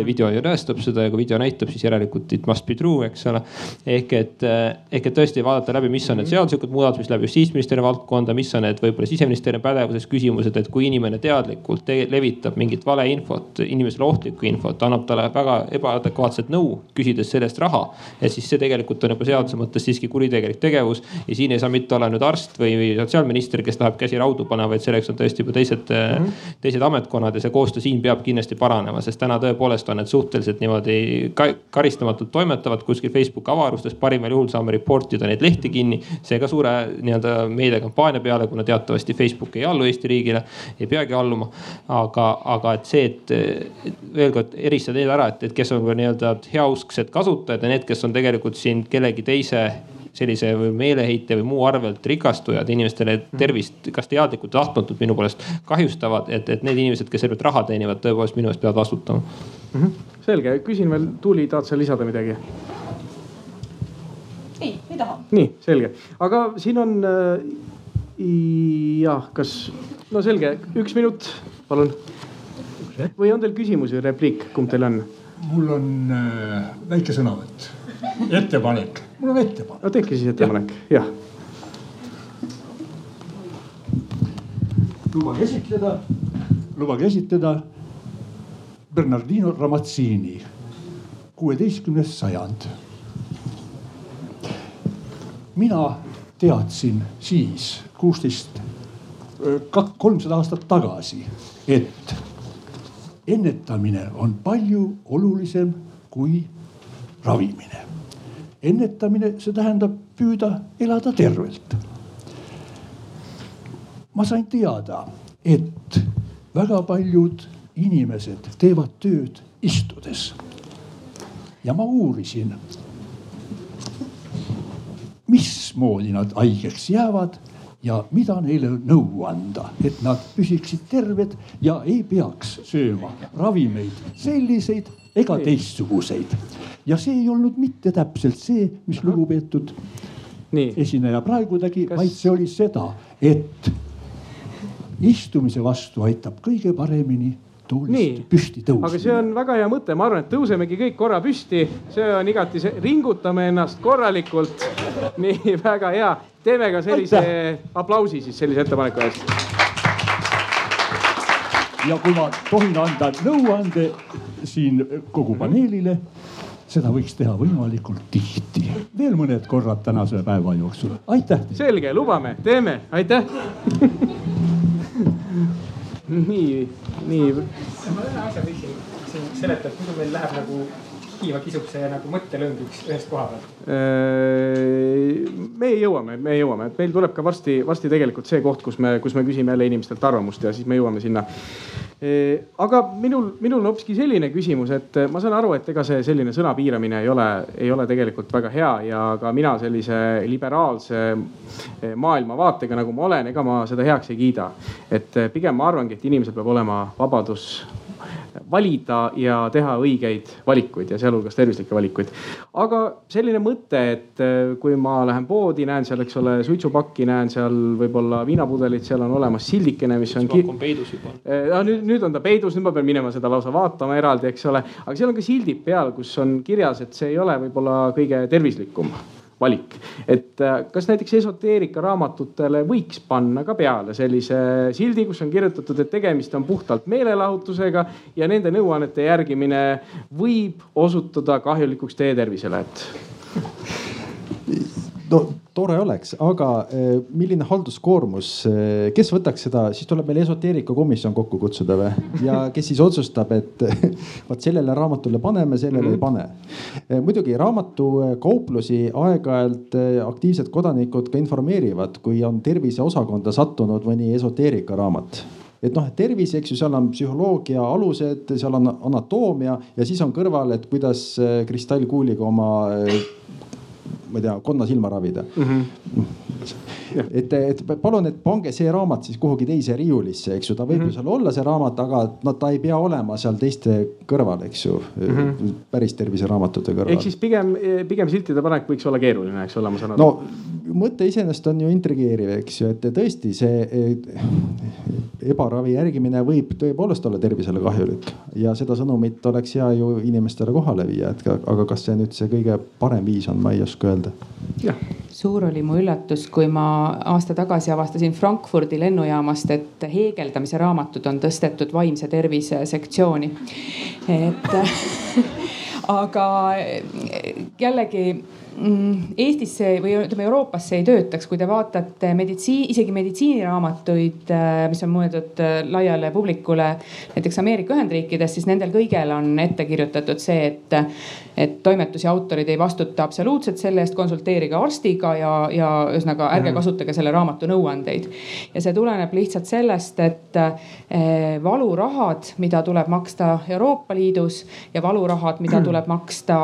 [SPEAKER 4] video ju tõestab seda ja kui video näitab, siis järelikult it must be true, eks ole. ehk et, eh, ehk et tõesti vaadata läbi, mis on need mhm. seaduslikud muudatused, mis läheb justiitsministeeriumi valdkonda, mis on need võib-olla siseministeeriumi pädevuses küsimused, et kui inimene teadlikult levitab mingit valeinfot, inimesele ohtlikku infot, annab talle väga ebaadekvaatset nõu, küsides selle eest raha. et siis see tegelikult on juba seaduse mõttes siiski kuritegelik tegevus ja siin ei saa mitte olla nüüd arst või, või sotsiaalminister, kes läheb käsi raudu panema, vaid selleks on tõesti juba teised mm, -hmm. teised ametkonnad ja see koostöö siin peab kindlasti paranema, sest täna tõepoolest on need suhteliselt niimoodi karistamatult toimetavad kuskil Facebooki avarustes, parimal juhul saame report ida neid lehti kinni. see ka suure nii-öelda meediakampaania peale, kuna teatavasti Facebook ei allu Eesti riigile, ei peagi alluma. aga, aga et see, et veel kord eristada need ära, et, et kes on nii-öelda heausksed kasutajad ja need, kes on tegelikult siin kellegi teise sellise või meeleheite või muu arvelt rikastujad inimestele tervist, kas teadlikult või tahtmatult minu poolest kahjustavad, et, et need inimesed, kes selle pealt raha teenivad, tõepoolest minu eest peavad vastutama
[SPEAKER 2] mm. -hmm. selge, küsin veel, Tuuli, tahad sa lisada midagi?
[SPEAKER 3] ei, ei taha.
[SPEAKER 2] nii, selge, aga siin on äh, jah, kas, no selge, üks minut, palun. või on teil küsimusi, repliik, kumb teil on?
[SPEAKER 8] mul on äh, väike sõnavõtt, ettepanek, mul on ettepanek.
[SPEAKER 2] no tehke siis ettepanek, jah ja..
[SPEAKER 8] lubage esitleda, lubage esitleda Bernardino Ramazzini, kuueteistkümnes sajand. mina teadsin siis kuusteist, kolmsada aastat tagasi, et ennetamine on palju olulisem kui ravimine. Ennetamine, see tähendab püüda elada tervelt. ma sain teada, et väga paljud inimesed teevad tööd istudes. ja ma uurisin, mismoodi nad haigeks jäävad ja mida neile nõu anda, et nad püsiksid terved ja ei peaks sööma ravimeid selliseid ega teistsuguseid. ja see ei olnud mitte täpselt see, mis lugupeetud Nii. esineja praegu tegi Kas..., vaid see oli seda, et istumise vastu aitab kõige paremini toolist püsti tõusma.
[SPEAKER 2] aga see on väga hea mõte, ma arvan, et tõusemegi kõik korra püsti, see on igati, ringutame ennast korralikult. nii väga hea, teeme ka sellise Aitäh. aplausi siis sellise ettepaneku eest.
[SPEAKER 8] Ja kui ma tohin anda nõuande siin kogu paneelile seda võiks teha võimalikult tihti, veel mõned korrad tänase päeva jooksul, aitäh.
[SPEAKER 2] selge, lubame, teeme, aitäh! Nii, nii.
[SPEAKER 6] ma ühe asja küsin siin seletab, muidu meil läheb nagu kiiva kisub see nagu mõttelõngiks ühest koha pealt.
[SPEAKER 2] Äh, me jõuame, me jõuame, et meil tuleb ka varsti, varsti tegelikult see koht, kus me, kus me küsime jälle inimestelt arvamust ja siis me jõuame sinna aga minul, minul on hoopiski selline küsimus, et ma saan aru, et ega see selline sõna piiramine ei ole, ei ole tegelikult väga hea ja ka mina sellise liberaalse maailmavaatega, nagu ma olen, ega ma seda heaks ei kiida. et pigem ma arvangi, et inimesel peab olema vabadus valida ja teha õigeid valikuid ja sealhulgas tervislikke valikuid. aga selline mõte, et äh, kui ma lähen poodi, näen seal, eks ole, suitsupakki, näen seal võib-olla viinapudelit, seal on olemas sildikene, mis on.
[SPEAKER 4] suitsupakk on peidus juba.
[SPEAKER 2] Äh, nüüd, nüüd on ta peidus, nüüd ma pean minema seda lausa vaatama eraldi, eks ole, aga seal on ka sildid peal, kus on kirjas, et see ei ole võib-olla kõige tervislikum valik. et äh, kas näiteks esoteerika raamatutele võiks panna ka peale sellise sildi, kus on kirjutatud, et tegemist on puhtalt meelelahutusega ja nende nõuannete järgimine võib osutuda kahjulikuks teie tervisele, et
[SPEAKER 5] no tore oleks, aga eh, milline halduskoormus, eh, kes võtaks seda, siis tuleb meil esoteerikakomisjon kokku kutsuda või? ja kes siis otsustab, et vot sellele raamatule paneme, sellele mm -hmm. ei pane. Eh, muidugi raamatukauplusi aeg-ajalt aktiivsed kodanikud ka informeerivad, kui on terviseosakonda sattunud mõni esoteerikaraamat et noh, tervis, eks ju, seal on psühholoogia alused, seal on anatoomia ja siis on kõrval, et kuidas kristallkuuliga oma ma ei tea, konna silma ravida mm. -hmm. et, et palun, et pange see raamat siis kuhugi teise riiulisse, eks ju, ta võib mm -hmm. ju seal olla, see raamat, aga no ta ei pea olema seal teiste kõrval, eks ju mm, -hmm. päris terviseraamatute kõrval.
[SPEAKER 2] ehk siis pigem, pigem siltide panek võiks olla keeruline, eks ole, ma saan
[SPEAKER 5] aru. no mõte iseenesest on ju intrigeeriv, eks ju, et tõesti see ebaravi järgimine võib tõepoolest olla tervisele kahjulik ja seda sõnumit oleks hea ju inimestele kohale viia, et aga kas see nüüd see kõige parem viis on, ma ei oska öelda
[SPEAKER 1] öelda. suur oli mu üllatus, kui ma aasta tagasi avastasin Frankfurdi lennujaamast, et heegeldamise raamatud on tõstetud vaimse tervise sektsiooni. et aga jällegi Mm, Eestisse või ütleme Euroopasse ei töötaks, kui te vaatate meditsiin, isegi meditsiiniraamatuid, äh, mis on mõeldud äh, laiale publikule, näiteks Ameerika Ühendriikides, siis nendel kõigel on ette kirjutatud see, et, et toimetusi autorid ei vastuta absoluutselt selle eest, konsulteerige arstiga ja, ja ühesõnaga ärge mhm. kasutage selle raamatu nõuandeid. ja see tuleneb lihtsalt sellest, et eh, valurahad, mida tuleb maksta Euroopa Liidus ja valurahad, mida tuleb maksta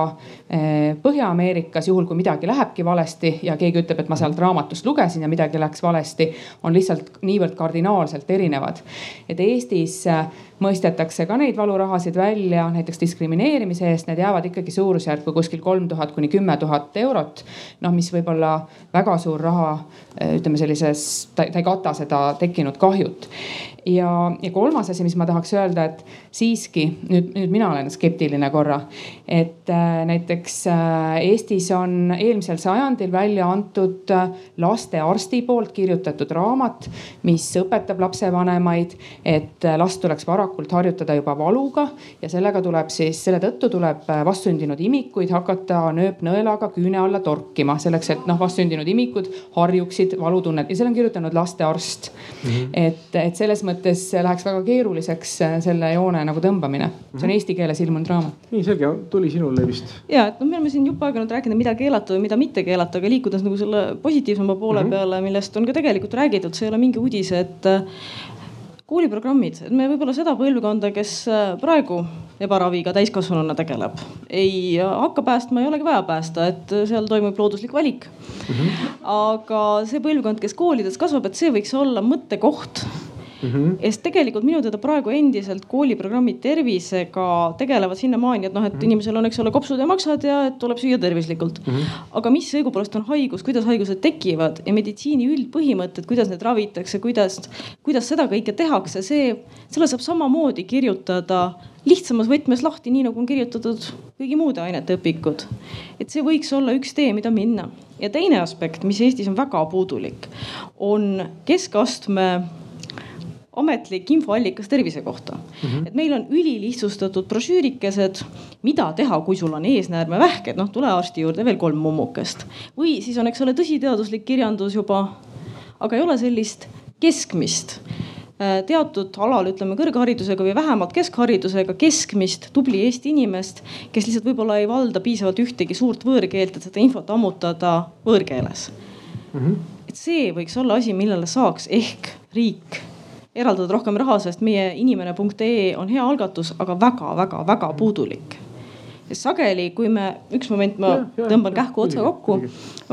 [SPEAKER 1] Põhja-Ameerikas juhul, kui midagi lähebki valesti ja keegi ütleb, et ma sealt raamatust lugesin ja midagi läks valesti, on lihtsalt niivõrd kardinaalselt erinevad. et Eestis äh, mõistetakse ka neid valurahasid välja, näiteks diskrimineerimise eest, need jäävad ikkagi suurusjärku kuskil kolm tuhat kuni kümme tuhat eurot. noh, mis võib olla väga suur raha, äh, ütleme sellises, ta ei kata seda tekkinud kahjut ja, ja kolmas asi, mis ma tahaks öelda, et siiski nüüd, nüüd mina olen skeptiline korra. et äh, näiteks äh, Eestis on eelmisel sajandil välja antud äh, lastearsti poolt kirjutatud raamat, mis õpetab lapsevanemaid, et äh, last tuleks varakult harjutada juba valuga ja sellega tuleb siis, selle tõttu tuleb äh, vastsündinud imikuid hakata nööpnõelaga küüne alla torkima, selleks et noh, vastsündinud imikud harjuksid valutunnet ja selle on kirjutanud lastearst mm. -hmm. et, et selles mõttes mõttes läheks väga keeruliseks äh, selle joone nagu tõmbamine. see on mhm. eesti keeles ilmunud raamat.
[SPEAKER 2] nii selge, tuli sinule vist.
[SPEAKER 3] ja, et noh, me oleme siin jupp aega nüüd rääkinud, mida keelata või mida mitte keelata, aga liikudes nagu selle positiivsema poole mm -hmm. peale, millest on ka tegelikult räägitud, see ei ole mingi uudis, et kooliprogrammid, et me võib-olla seda põlvkonda, kes äh, praegu ebaraviga täiskasvanuna tegeleb, ei hakka päästma, ei olegi vaja päästa, et seal toimub looduslik valik mm. -hmm. aga see põlvkond, kes koolides kasvab, et see võiks olla mõttekoht mm. -hmm. sest tegelikult minu teada praegu endiselt kooliprogrammid tervisega tegelevad sinnamaani, et noh, et mm -hmm. inimesel on, eks ole, kopsud ja maksad ja et tuleb süüa tervislikult mm. -hmm. aga mis õigupoolest on haigus, kuidas haigused tekivad ja meditsiini üldpõhimõtted, kuidas neid ravitakse, kuidas, kuidas seda kõike tehakse, see, selle saab samamoodi kirjutada lihtsamas võtmes lahti, nii nagu on kirjutatud kõigi muude ainete õpikud. et see võiks olla üks tee, mida minna. ja teine aspekt, mis Eestis on väga puudulik, on keskastme ametlik infoallikas tervise kohta mm. -hmm. et meil on ülilihtsustatud brošüürikesed, mida teha, kui sul on eesnäärmevähk, et noh, tule arsti juurde veel kolm mummukest. või siis on, eks ole, tõsiteaduslik kirjandus juba, aga ei ole sellist keskmist äh, teatud alal, ütleme kõrgharidusega või vähemalt keskharidusega keskmist tubli Eesti inimest, kes lihtsalt võib-olla ei valda piisavalt ühtegi suurt võõrkeelt, et seda infot ammutada võõrkeeles mm. -hmm. et see võiks olla asi, millele saaks ehk riik eraldada rohkem raha, sest meie inimene.ee on hea algatus, aga väga-väga-väga puudulik sest sageli, kui me, üks moment ma ja, ja, tõmban kähku otsa kokku,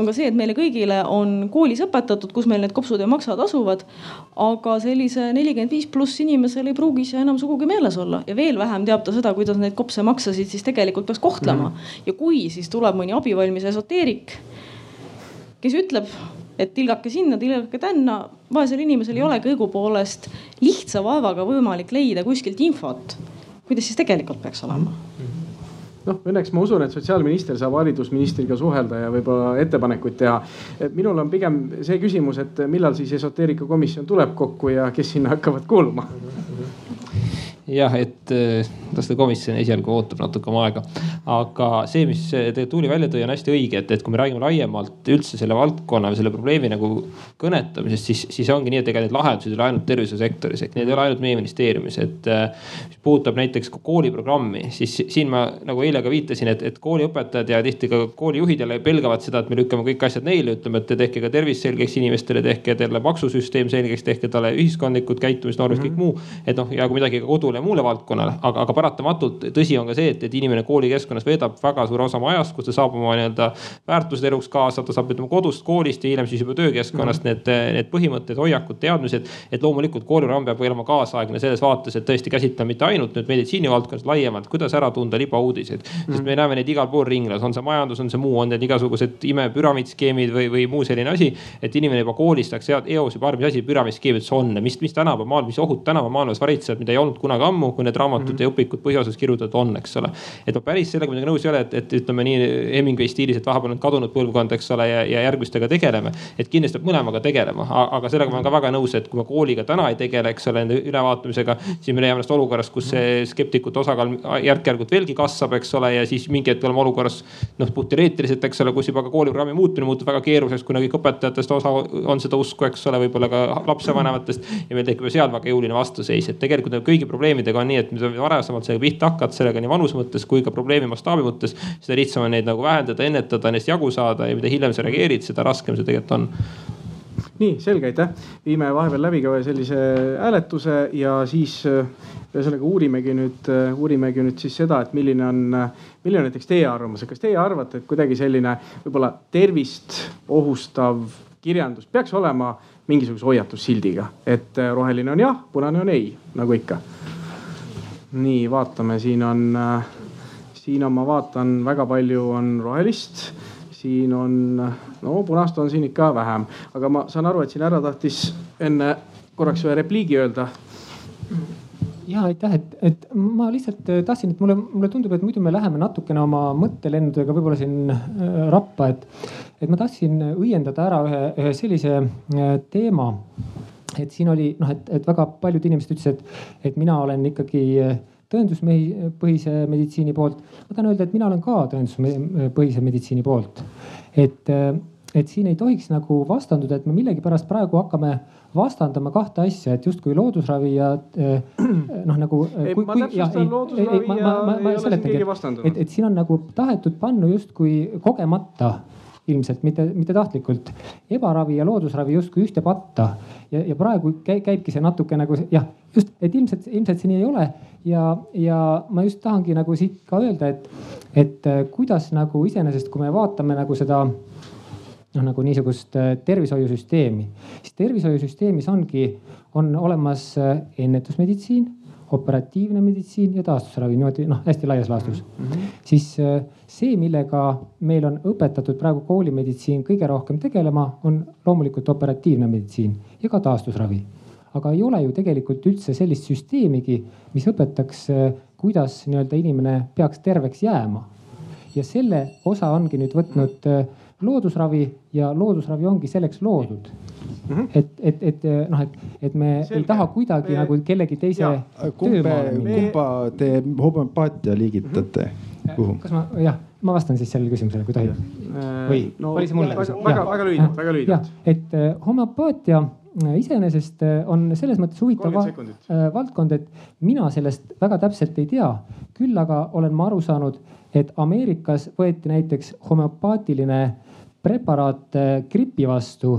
[SPEAKER 3] on ka see, et meile kõigile on koolis õpetatud, kus meil need kopsud ja maksad asuvad. aga sellise nelikümmend viis pluss inimesel ei pruugi see enam sugugi meeles olla ja veel vähem teab ta seda, kuidas neid kopse maksasid siis tegelikult peaks kohtlema mm. -hmm. ja kui siis tuleb mõni abivalmis esoteerik, kes ütleb et tilgake sinna, tilgake tänna, vaesel inimesel ei olegi õigupoolest lihtsa vaevaga võimalik leida kuskilt infot, kuidas siis tegelikult peaks olema.
[SPEAKER 2] Noh, õnneks ma usun, et sotsiaalminister saab haridusministriga suhelda ja võib-olla ettepanekuid teha. et minul on pigem see küsimus, et millal siis esoteerikakomisjon tuleb kokku ja kes sinna hakkavad kuuluma
[SPEAKER 4] jah, et äh, las ta komisjon esialgu ootab natuke oma aega. aga see, mis tegelikult Tuuli välja tõi, on hästi õige, et, et kui me räägime laiemalt üldse selle valdkonna või selle probleemi nagu kõnetamisest, siis, siis ongi nii, et ega neid lahendusi ei ole ainult tervishoiusektoris, ehk need ei ole ainult meie ministeeriumis, et. Äh, mis puudutab näiteks kooliprogrammi, siis siin ma nagu eile ka viitasin, et, et kooliõpetajad ja tihti ka koolijuhid jälle pelgavad seda, et me lükkame kõik asjad neile, ütleme, et tehke ka tervis selgeks inimestele, tehke talle maksusüsteem selgeks, tehke talle ühiskondlikud käitumisnormid mm, -hmm. kõik muu. et noh, ja kui midagi ka kodule ja muule valdkonnale, aga, aga paratamatult tõsi on ka see, et, et inimene koolikeskkonnas veedab väga suure osa oma ajast, kus ta saab oma nii-öelda väärtused eluks kaasa, ta saab ütleme kodust, koolist ja hiljem siis juba töökeskkonnast mm -hmm. need, need põhimõtted, hoiakud, teadmised. et loomulikult kooliprogramm peab olema kaasaegne selles vaates, et tõesti käsitlema mitte ainult nüüd meditsiinivaldkonnas laiemalt, kuidas ära tunda libauudiseid mm. -hmm. sest me näeme neid igal pool ringlas, on see majandus, on see muu, on need igasugused imepüramiidskeemid või, või muu selline asi. et inimene juba koolist saaks eos juba aru, mis asi püramiidskeem üldse on, mis, mis tänapäeva maailm, mis ohud tänapäeva maailmas varitsevad, mida ei olnud kunagi ammu, kui need raamatud mm -hmm. ja õpikud põhiosas kirjutatud on, eks ole. et ma päris sellega muidugi nõus ei ole, et, et ütleme nii Hemingway stiilis, et vahepeal on kadunud põlvkond, eks ole, ja, ja järgmistega tegeleme. et kindlasti peab mõlemaga tegelema, aga sellega ma olen ka väga nõus, et kui me kooliga täna ei tegele, eks ole, nende ülevaatamisega, siis me leiame ennast olukorras, kus see skeptikute osakaal järk-järgult veelgi kasvab, eks ole, ja siis mingi hetk oleme olukorras noh, puhtteoreetiliselt, eks ole, kus juba ka kooliprogrammi muutmine muutub väga keeruliseks, kuna kõik õpetajatest osa on seda usku, eks ole, võib-olla ka lapsevanematest. ja meil tekib seal väga jõuline vastuseis, et tegelikult kõigi probleemidega on nii, et mida varasemalt sellega pihta hakkad, sellega nii vanuse mõttes kui ka probleemi mastaabi mõttes. seda lihtsam on neid nagu vähendada, ennetada, neist jagu saada ja mida hiljem sa reageerid, seda raskem see tegelikult on
[SPEAKER 2] nii selge, aitäh. viime vahepeal läbi ka sellise hääletuse ja siis ühesõnaga uurimegi nüüd, uurimegi nüüd siis seda, et milline on, milline on näiteks teie arvamus, et kas teie arvate, et kuidagi selline võib-olla tervist ohustav kirjandus peaks olema mingisuguse hoiatussildiga, et roheline on jah, punane on ei, nagu ikka. Nii, vaatame, siin on, siin on, ma vaatan, väga palju on rohelist siin on, no punast on siin ikka vähem, aga ma saan aru, et siin härra tahtis enne korraks ühe repliigi öelda.
[SPEAKER 6] ja aitäh, et, et ma lihtsalt äh, tahtsin, et mulle, mulle tundub, et muidu me läheme natukene oma mõttelendudega võib-olla siin äh, rappa, et, et ma tahtsin õiendada ära ühe, ühe sellise äh, teema. Et siin oli noh, et, et väga paljud inimesed ütlesid, et, et mina olen ikkagi tõenduspõhise meditsiini poolt. ma tahan öelda, et mina olen ka tõenduspõhise meditsiini poolt. et, et siin ei tohiks nagu vastanduda, et me millegipärast praegu hakkame vastandama kahte asja, et justkui loodusravi ja noh, nagu.
[SPEAKER 2] ei, ma täpsustan loodusravi ei, ma, ja ma, ma, ei ole siin keegi vastandunud.
[SPEAKER 6] et, et siin on nagu tahetud panna justkui kogemata ilmselt mitte, mitte tahtlikult. ebaravi ja loodusravi justkui ühte patta ja, ja praegu käibki see natuke nagu jah, just, et ilmselt, ilmselt see nii ei ole. ja, ja ma just tahangi nagu siit ka öelda, et, et äh, kuidas nagu iseenesest, kui me vaatame nagu seda noh, nagu niisugust äh, tervishoiusüsteemi, siis tervishoiusüsteemis ongi, on olemas äh, ennetusmeditsiin operatiivne meditsiin ja taastusravi niimoodi noh, hästi laias laastus mm. -hmm. siis see, millega meil on õpetatud praegu koolimeditsiin kõige rohkem tegelema, on loomulikult operatiivne meditsiin ja ka taastusravi. aga ei ole ju tegelikult üldse sellist süsteemigi, mis õpetaks, äh, kuidas nii-öelda inimene peaks terveks jääma. ja selle osa ongi nüüd võtnud äh, loodusravi ja loodusravi ongi selleks loodud Mm -hmm. et, et, et noh, et, et me Selge. ei taha kuidagi me... nagu kellegi teise.
[SPEAKER 5] kumba, kumba te homöopaatia liigitate mm? -hmm. kuhu?
[SPEAKER 6] kas ma, jah, ma vastan siis sellele küsimusele, kui tohib. või no, oli see mulle?
[SPEAKER 2] väga, väga lühidalt, väga lühidalt.
[SPEAKER 6] et äh, homöopaatia äh, iseenesest äh, on selles mõttes huvitav valdkond, et mina sellest väga täpselt ei tea. küll aga olen ma aru saanud, et Ameerikas võeti näiteks homöopaatiline preparaat gripi vastu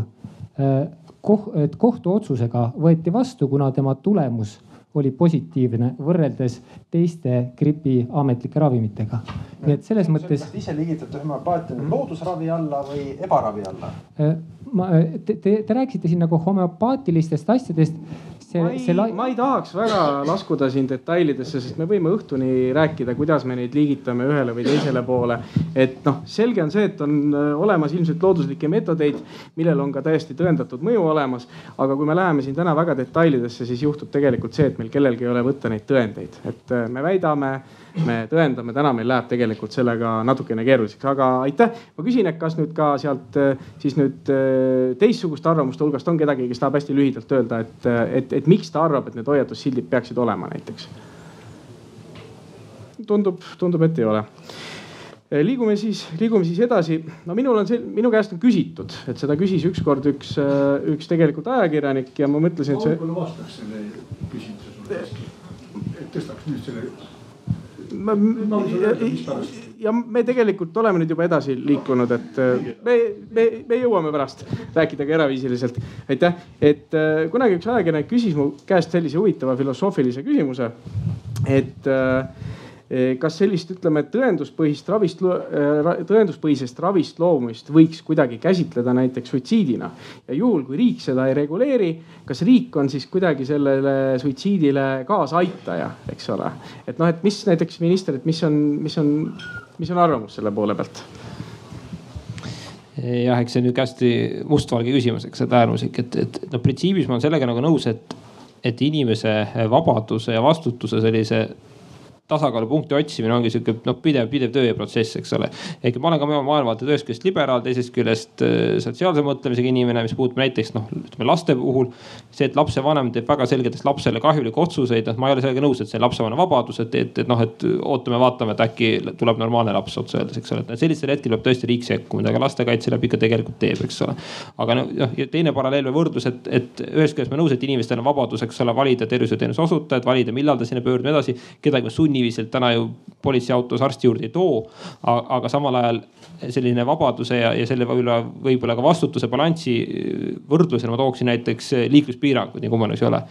[SPEAKER 6] koh-, et kohtuotsusega võeti vastu, kuna tema tulemus oli positiivne võrreldes teiste gripi ametlike ravimitega. nii et selles mõttes.
[SPEAKER 5] kas te ise liigitate homöopaatia loodusravi alla või ebaravi alla?
[SPEAKER 6] ma, te, te, te rääkisite siin nagu homöopaatilistest asjadest
[SPEAKER 2] see, ma ei, see lai... ma ei tahaks väga laskuda siin detailidesse, sest me võime õhtuni rääkida, kuidas me neid liigitame ühele või teisele poole. et noh, selge on see, et on äh, olemas ilmselt looduslikke meetodeid, millel on ka täiesti tõendatud mõju olemas. aga kui me läheme siin täna väga detailidesse, siis juhtub tegelikult see, et meil kellelgi ei ole võtta neid tõendeid, et äh, me väidame me tõendame, täna meil läheb tegelikult sellega natukene keeruliseks, aga aitäh. ma küsin, et kas nüüd ka sealt siis nüüd eh, teistsugust arvamuste hulgast on kedagi, kes tahab hästi lühidalt öelda, et, et, et miks ta arvab, et need hoiatussildid peaksid olema näiteks? tundub, tundub, et ei ole eh, liigume siis, liigume siis edasi. no minul on see, minu käest on küsitud, et seda küsis ükskord üks, üks tegelikult ajakirjanik ja ma mõtlesin, et see.
[SPEAKER 8] ma võib-olla vastaks selle küsimuse sulle. tõstaks nüüd selle
[SPEAKER 2] ma, ja me tegelikult oleme nüüd juba edasi liikunud, et äh, me, me, me jõuame pärast rääkida ka eraviisiliselt. aitäh, et äh, kunagi üks ajakirjanik küsis mu käest sellise huvitava filosoofilise küsimuse, et äh, kas sellist, ütleme tõenduspõhist ravist, eh, tõenduspõhisest ravist loobumist võiks kuidagi käsitleda näiteks suitsiidina? ja juhul, kui riik seda ei reguleeri, kas riik on siis kuidagi sellele suitsiidile kaasaitaja, eks ole? et noh, et mis näiteks minister, et mis on, mis on, mis on arvamus selle poole pealt?
[SPEAKER 4] jah, eks see on nihuke hästi mustvalge küsimus, eks, et äärmuslik, et, et noh, printsiibis ma olen sellega nagu nõus, et, et inimese vabaduse ja vastutuse sellise tasakaalupunkti otsimine ongi sihuke noh, pidev, pidev töö ja protsess, eks ole. ehk ma olen ka maailmavaatelt ühest küljest liberaal, teisest küljest äh, sotsiaalse mõtlemisega inimene, mis puudutab näiteks noh, ütleme laste puhul. see, et lapsevanem teeb väga selgelt lapsele kahjulikke otsuseid, noh, ma ei ole sellega nõus, et see on lapsevanema vabadus, et, et, et noh, et ootame, vaatame, et äkki tuleb normaalne laps otse öeldes, eks ole. et sellisel hetkel peab tõesti riik sekkuma, mida ka lastekaitse läbi ikka tegelikult teeb, eks ole. aga noh, ja teine paralleel või võrdlus, et, et ühest küljest ma nõus, et inimestel on vabadus, eks ole, valida tervishoiuteenuse osutajat, valida, millal ta sinna pöörduma edasi. kedagi me sunniviisiliselt täna ju politseiautos arsti juurde ei too. aga samal ajal selline vabaduse ja, ja selle võib-olla, võib-olla ka vastutuse balansi võrdlusena ma tooksin näiteks liikluspiirangud, nii kummaline see ei ole.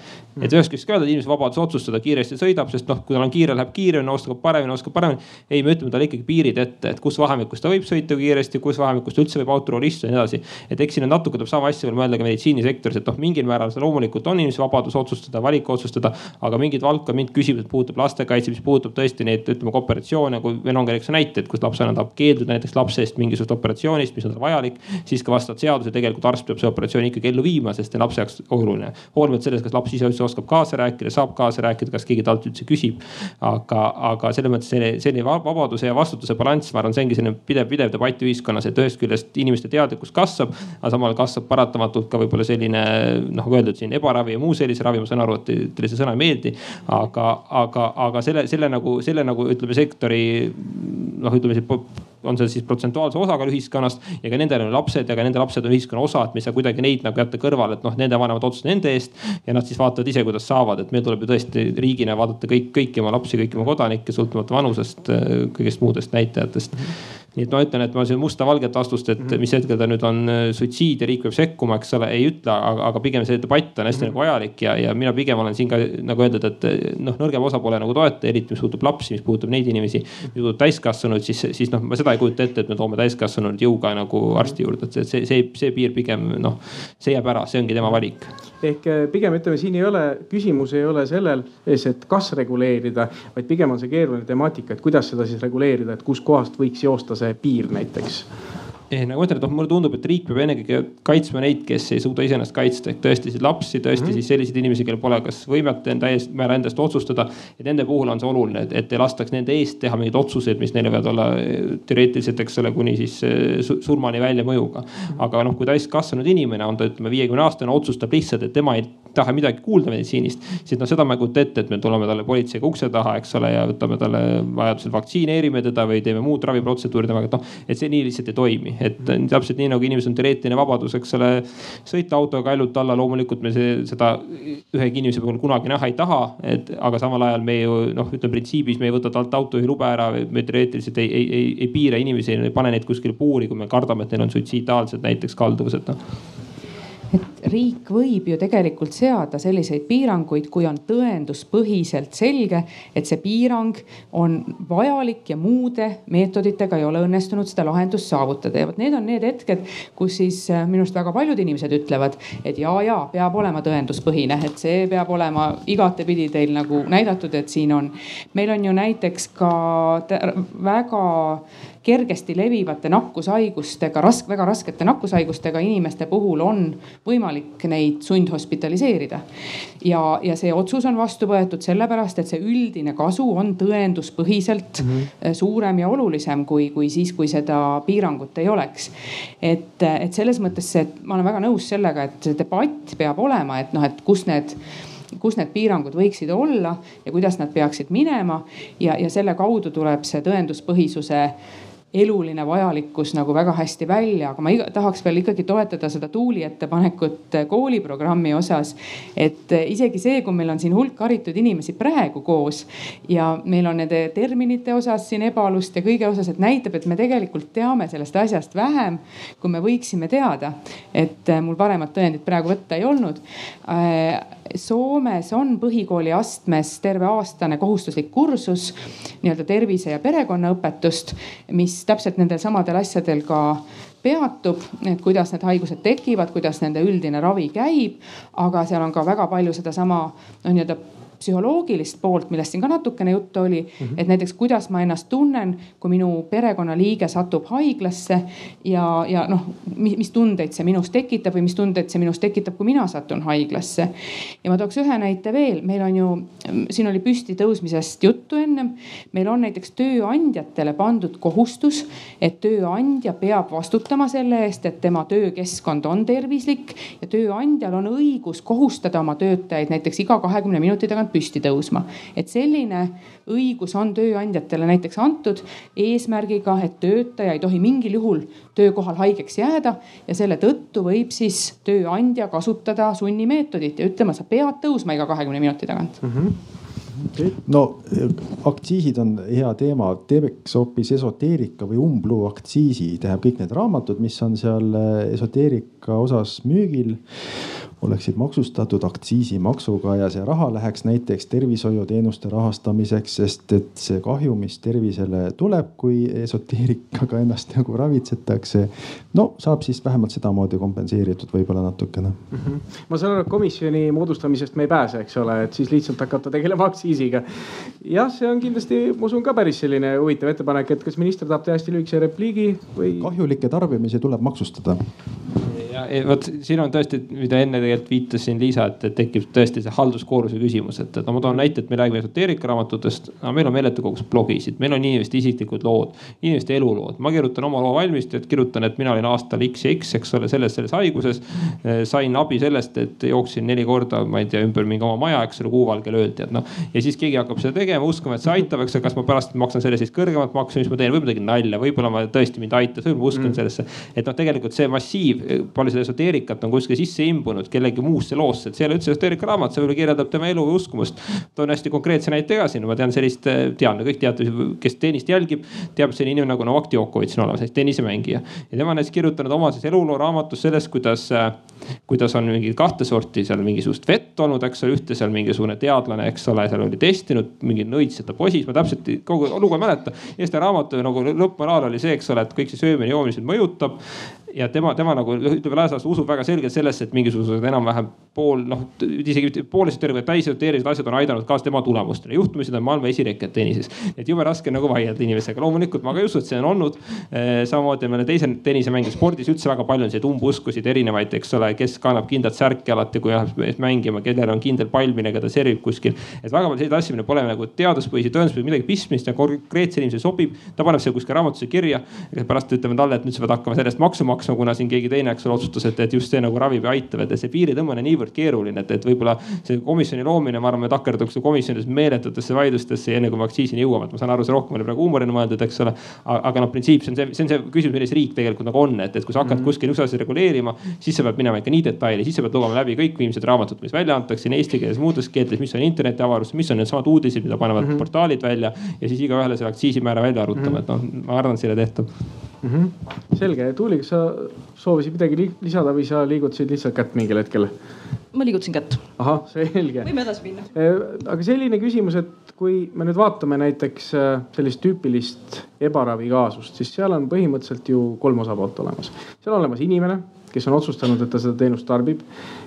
[SPEAKER 4] et ühest küljest ka öelda, et inimese vabadus otsustada, kiiresti sõidab, sest noh, kui tal on kiire, läheb kiiremini, oskab paremini, oskab paremini. ei, me ütleme talle ikkagi piirid ette, et kus vahemikus ta võib sõita kiiresti, kus vahemikus ta üldse võib autorooli istuda ja nii edasi. et eks siin on natuke tuleb sama asja veel mõelda ka meditsiinisektoris, et noh, mingil määral see loomulikult on inimese vabadus otsustada, valik otsustada. aga mingid valdkond, mind küsimused puudutab lastekaitse, mis puudutab tõesti neid, ütleme ka operatsioone, kui meil on ka näiteid, kus lapsevanem tahab keelduda näiteks lapse eest mingisugusest operatsioonist, mis on tal vajalik. siis ka vastavalt seadusele tegelikult arst peab selle operatsiooni ikkagi ellu viima, sest see lapse jaoks oluline. hoolimata sellest, kas laps ise üldse oskab kaasa rääkida, saab kaasa rääkida, kas keegi talt üldse küsib. aga, aga selles mõttes selline, selline vabaduse ja vastutuse balanss, ma arvan, see ongi selline pidev, pidev debatt ühiskonnas, et ühest küljest inimeste teadlikkus kasvab. aga samal kasvab paratamatult ka võib-olla selline noh, nagu öeldud siin ebaravi ja muu sellise ravi, ma saan aru, et teile see sõna ei meeldi. aga, aga, aga selle, selle nagu, selle nagu ütleme sektori noh, ütleme siis on see siis protsentuaalse osakaal ühiskonnast ja ka nendel on lapsed ja ka nende lapsed on ühiskonna osa, et me ei saa kuidagi neid nagu jätta kõrvale, et noh, nende vanemad otsustavad nende eest. ja nad siis vaatavad ise, kuidas saavad, et meil tuleb ju tõesti riigina vaadata kõik, kõiki oma lapsi, kõiki oma kodanikke, sõltumata vanusest, kõigest muudest näitajatest nii et ma ütlen, et ma siin musta-valget vastust, et mhm. mis hetkel ta nüüd on äh, suitsiid ja riik peab sekkuma, eks ole, ei ütle, aga, pigem see debatt on hästi mm -hmm. nagu vajalik ja, ja mina pigem olen siin ka nagu öeldud, et noh, nõrgema osapoole nagu toetaja, eriti mis puudutab lapsi, mis puudutab neid inimesi. mis puudutab täiskasvanuid, siis, siis noh, ma seda ei kujuta ette, et me toome täiskasvanud jõuga nagu arsti juurde, et see, see, see, piir pigem noh, see jääb ära, see ongi tema valik.
[SPEAKER 2] ehk äh, pigem ütleme, siin ei ole, küsimus ei ole sellel, et kas reguleerida, vaid pigem on see keeruline temaatika, et kuidas seda siis reguleerida, et kuskohast võiks joosta see piir näiteks
[SPEAKER 4] eh,. nagu ma ütlen, et noh, mulle tundub, et riik peab ennekõike kaitsma neid, kes ei suuda iseennast kaitsta ehk tõesti siis lapsi, tõesti mm -hmm. siis selliseid inimesi, kellel pole kas võimet enda eest, määra enda eest otsustada. ja nende puhul on see oluline, et, et ei lastaks nende eest teha mingeid otsuseid, mis neile võivad olla eh, teoreetiliselt, eks ole, kuni siis eh, surmani välja mõjuga. Mhm. aga noh, kui täiskasvanud inimene on ta ütleme viiekümne aastane, otsustab lihtsalt, et tema ei taha midagi kuulda meditsiinist. siis noh, seda ma ei kujuta ette, et me tuleme talle politseiga ukse taha, eks ole, ja võtame talle vajadusel vaktsineerime teda või teeme muud raviprotseduuri temaga, et noh, et see nii lihtsalt ei toimi et täpselt nii nagu inimesel on teoreetiline vabadus, eks ole, sõita autoga ainult alla, loomulikult me see, seda ühegi inimese puhul kunagi näha ei taha, et aga samal ajal me ju noh, ütleme printsiibis me ei võta talt autojuhilube ära, me teoreetiliselt ei, ei, ei, ei piira inimesi, ei pane neid kuskile puuri, kui me kardame, et neil on suitsiidaalsed näiteks kalduvused noh
[SPEAKER 1] et riik võib ju tegelikult seada selliseid piiranguid, kui on tõenduspõhiselt selge, et see piirang on vajalik ja muude meetoditega ei ole õnnestunud seda lahendust saavutada. ja vot need on need hetked, kus siis äh, minu arust väga paljud inimesed ütlevad, et ja, ja peab olema tõenduspõhine, et see peab olema igatepidi teil nagu näidatud, et siin on. meil on ju näiteks ka väga kergesti levivate nakkushaigustega, rask-, väga raskete nakkushaigustega inimeste puhul on võimalik neid sundhospitaliseerida. ja, ja see otsus on vastu võetud sellepärast, et see üldine kasu on tõenduspõhiselt mm -hmm. suurem ja olulisem kui, kui siis, kui seda piirangut ei oleks. et, et selles mõttes see, ma olen väga nõus sellega, et see debatt peab olema, et noh, et kus need kus need piirangud võiksid olla ja kuidas nad peaksid minema ja, ja selle kaudu tuleb see tõenduspõhisuse eluline vajalikkus nagu väga hästi välja, aga ma tahaks veel ikkagi toetada seda Tuuli ettepanekut äh, kooliprogrammi osas. et äh, isegi see, kui meil on siin hulk haritud inimesi praegu koos ja meil on nende terminite osas siin ebalust ja kõige osas, et näitab, et me tegelikult teame sellest asjast vähem, kui me võiksime teada. et äh, mul paremat tõendit praegu võtta ei olnud Soomes on põhikooli astmes terveaastane kohustuslik kursus nii-öelda tervise ja perekonnaõpetust, mis täpselt nendel samadel asjadel ka peatub, et kuidas need haigused tekivad, kuidas nende üldine ravi käib. aga seal on ka väga palju sedasama noh, nii-öelda psühholoogilist poolt, millest siin ka natukene juttu oli mm. -hmm. et näiteks, kuidas ma ennast tunnen, kui minu perekonnaliige satub haiglasse ja, ja noh, mis tundeid see minus tekitab või mis tundeid see minus tekitab, kui mina satun haiglasse. ja ma tooks ühe näite veel, meil on ju, siin oli püstitõusmisest juttu ennem. meil on näiteks tööandjatele pandud kohustus, et tööandja peab vastutama selle eest, et tema töökeskkond on tervislik ja tööandjal on õigus kohustada oma töötajaid näiteks iga kahekümne minuti tagant püsti tõusma. et selline õigus on tööandjatele näiteks antud eesmärgiga, et töötaja ei tohi mingil juhul töökohal haigeks jääda ja selle tõttu võib siis tööandja kasutada sunnimeetodit ja ütlema, sa pead tõusma iga kahekümne minuti tagant mm. -hmm
[SPEAKER 5] no aktsiisid on hea teema, teeks hoopis esoteerika või umbluu aktsiisi, tähendab kõik need raamatud, mis on seal esoteerika osas müügil oleksid maksustatud aktsiisimaksuga ja see raha läheks näiteks tervishoiuteenuste rahastamiseks, sest et see kahju, mis tervisele tuleb, kui esoteerikaga ennast nagu ravitsetakse. no saab siis vähemalt sedamoodi kompenseeritud võib-olla natukene mm.
[SPEAKER 2] -hmm. ma saan aru, et komisjoni moodustamisest me ei pääse, eks ole, et siis lihtsalt hakata tegelema aktsiisiga. Jah, see on kindlasti, ma usun ka päris selline huvitav ettepanek, et kas minister tahab teha hästi lühikese repliigi või?
[SPEAKER 5] kahjulikke tarbimisi tuleb maksustada
[SPEAKER 4] ja vot siin on tõesti, mida enne tegelikult viitasin Liisa, et tekib tõesti see halduskoormuse küsimus, et, et no ma toon näite, et me räägime esoteerikaraamatutest no,. meil on meeletu kogus blogisid, meil on inimeste isiklikud lood, inimeste elulood. ma kirjutan oma loo valmis, et kirjutan, et mina olin aastal X ja X, eks ole, selles, selles haiguses. sain abi sellest, et jooksin neli korda, ma ei tea, ümber mingi oma maja, eks ole, kuuvalgel öeldi, et noh. ja siis keegi hakkab seda tegema, uskuma, et see aitab, eks ole, kas ma pärast maksan selle siis kõrgemat maksu, mis ma teen, võib-olla tegin nalja, võib-olla ma tõesti mind aitas, võib-olla ma uskun mm. sellesse. et noh, tegelikult see massiiv, palju seda esoteerikat on kuskile sisse imbunud kellegi muusse loosse, et see ei ole üldse esoteerika raamat, see võib-olla kirjeldab tema elu või uskumust. toon hästi konkreetse näite ka siin, ma tean sellist, tean, kõik teate, kes tennist jälgib, teab selline inimene nagu Novak Djokovic on olemas, tennisemängija. ja tema on näiteks kirjutanud oma siis eluloo raamatus sellest, kuidas, kuidas on mingi kahte sorti seal mingisugust vett olnud, eks ole, ühte seal mingisugune teadlane, eks ole, seal oli testinud mingi nõidseta posis, ma täpselt kogu lugu ei mäleta. ja ta raamatu nagu lõppmoraal oli see, eks ole, et kõik see söömine, joomine mõjutab ja tema, tema nagu ütleme laastus usub väga selgelt sellesse, et mingisugused enam-vähem pool noh, isegi pooled täiseteerilised asjad on aidanud kaasa tema tulemustele. juhtumisi ta on maailma esirekad tennises. et jube raske nagu vaielda inimesega, loomulikult ma ka ei usu, et see on olnud. Eh, samamoodi meil on teised tennisemängijad spordis üldse väga palju on selliseid umbuskusid erinevaid, eks ole, kes kannab kindlat särki alati, kui läheb mängima, kellel on kindel pall, millega ta servib kuskil. et väga palju selliseid asju, millel pole nagu teaduspõhise, tõenduspõhise midagi pistmist ja konkreetse inimesele sobib. ta paneb selle kuskile raamatusse kirja, pärast ütleme talle, et nüüd sa pead hakkama sellest maksu maksma maksma, kuna siin keegi teine, eks ole, otsustas, et, et just see nagu ravib ja aitab, et see piiri tõmbamine niivõrd keeruline, et, et võib-olla see komisjoni loomine, ma arvan, me takerduks komisjonides meeletutesse vaidlustesse enne kui me aktsiisini jõuame, et ma saan aru, see rohkem oli praegu huumorina mõeldud, eks ole. aga noh, printsiip, see on see, see on see küsimus, milles riik tegelikult nagu on, et, et kui sa hakkad mm -hmm. kuskil üks asi reguleerima, siis sa pead minema ikka nii detaili, siis sa pead lugema läbi kõik viimsed raamatud, mis välja antakse nii eesti keeles, muudes keeltes, mis on internetiavarus, mis on needsamad uudised, mida panevad mm -hmm. portaalid välja ja siis igaühele selle aktsiisimäära välja arutama mm, -hmm. et noh, ma arvan, et selle tehtud
[SPEAKER 2] mm. -hmm. selge, Tuuli, kas sa soovisid midagi lisada või sa liigutasid lihtsalt kätt mingil hetkel?
[SPEAKER 3] ma liigutasin kätt.
[SPEAKER 2] ahah, selge.
[SPEAKER 3] võime edasi minna.
[SPEAKER 2] aga selline küsimus, et kui me nüüd vaatame näiteks sellist tüüpilist ebaravi kaasust, siis seal on põhimõtteliselt ju kolm osapoolt olemas. seal on olemas inimene kes on otsustanud, et ta seda teenust tarbib.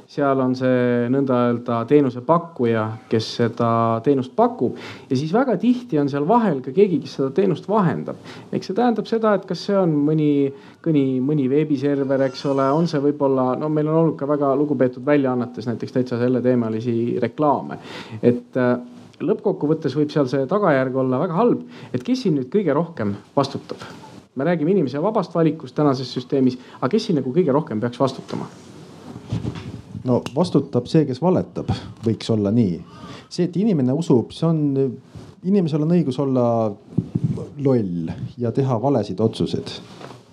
[SPEAKER 2] Seal on see nõnda öelda teenusepakkuja, kes seda teenust pakub ja siis väga tihti on seal vahel ka keegi, kes seda teenust vahendab. eks see tähendab seda, et kas see on mõni, mõni, mõni veebiserver, eks ole, on see võib-olla, no meil on olnud ka väga lugupeetud väljaannetes näiteks täitsa selleteemalisi reklaame, et äh, lõppkokkuvõttes võib seal see tagajärg olla väga halb, et kes siin nüüd kõige rohkem vastutab me räägime inimese vabast valikust tänases süsteemis, aga kes siin nagu kõige rohkem peaks vastutama?
[SPEAKER 5] No vastutab see, kes valetab, võiks olla nii. see, et inimene usub, see on, inimesel on õigus olla loll ja teha valesid otsuseid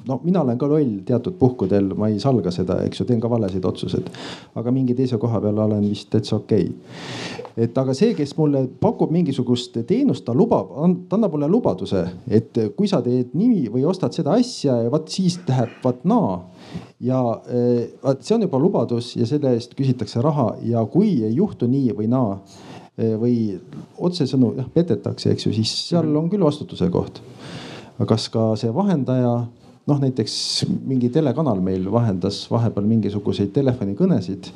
[SPEAKER 5] no mina olen ka loll teatud puhkudel, ma ei salga seda, eks ju, teen ka valesid otsuseid. aga mingi teise koha peal olen vist täitsa okei okay.. et aga see, kes mulle pakub mingisugust teenust, ta lubab, ta annab mulle lubaduse, et kui sa teed nii või ostad seda asja ja vot siis läheb vaat naa ja eh, vaat see on juba lubadus ja selle eest küsitakse raha ja kui ei juhtu nii või naa eh, või otsesõnu jah petetakse, eks ju, siis seal on küll vastutuse koht. kas ka see vahendaja noh, näiteks mingi telekanal meil vahendas vahepeal mingisuguseid telefonikõnesid,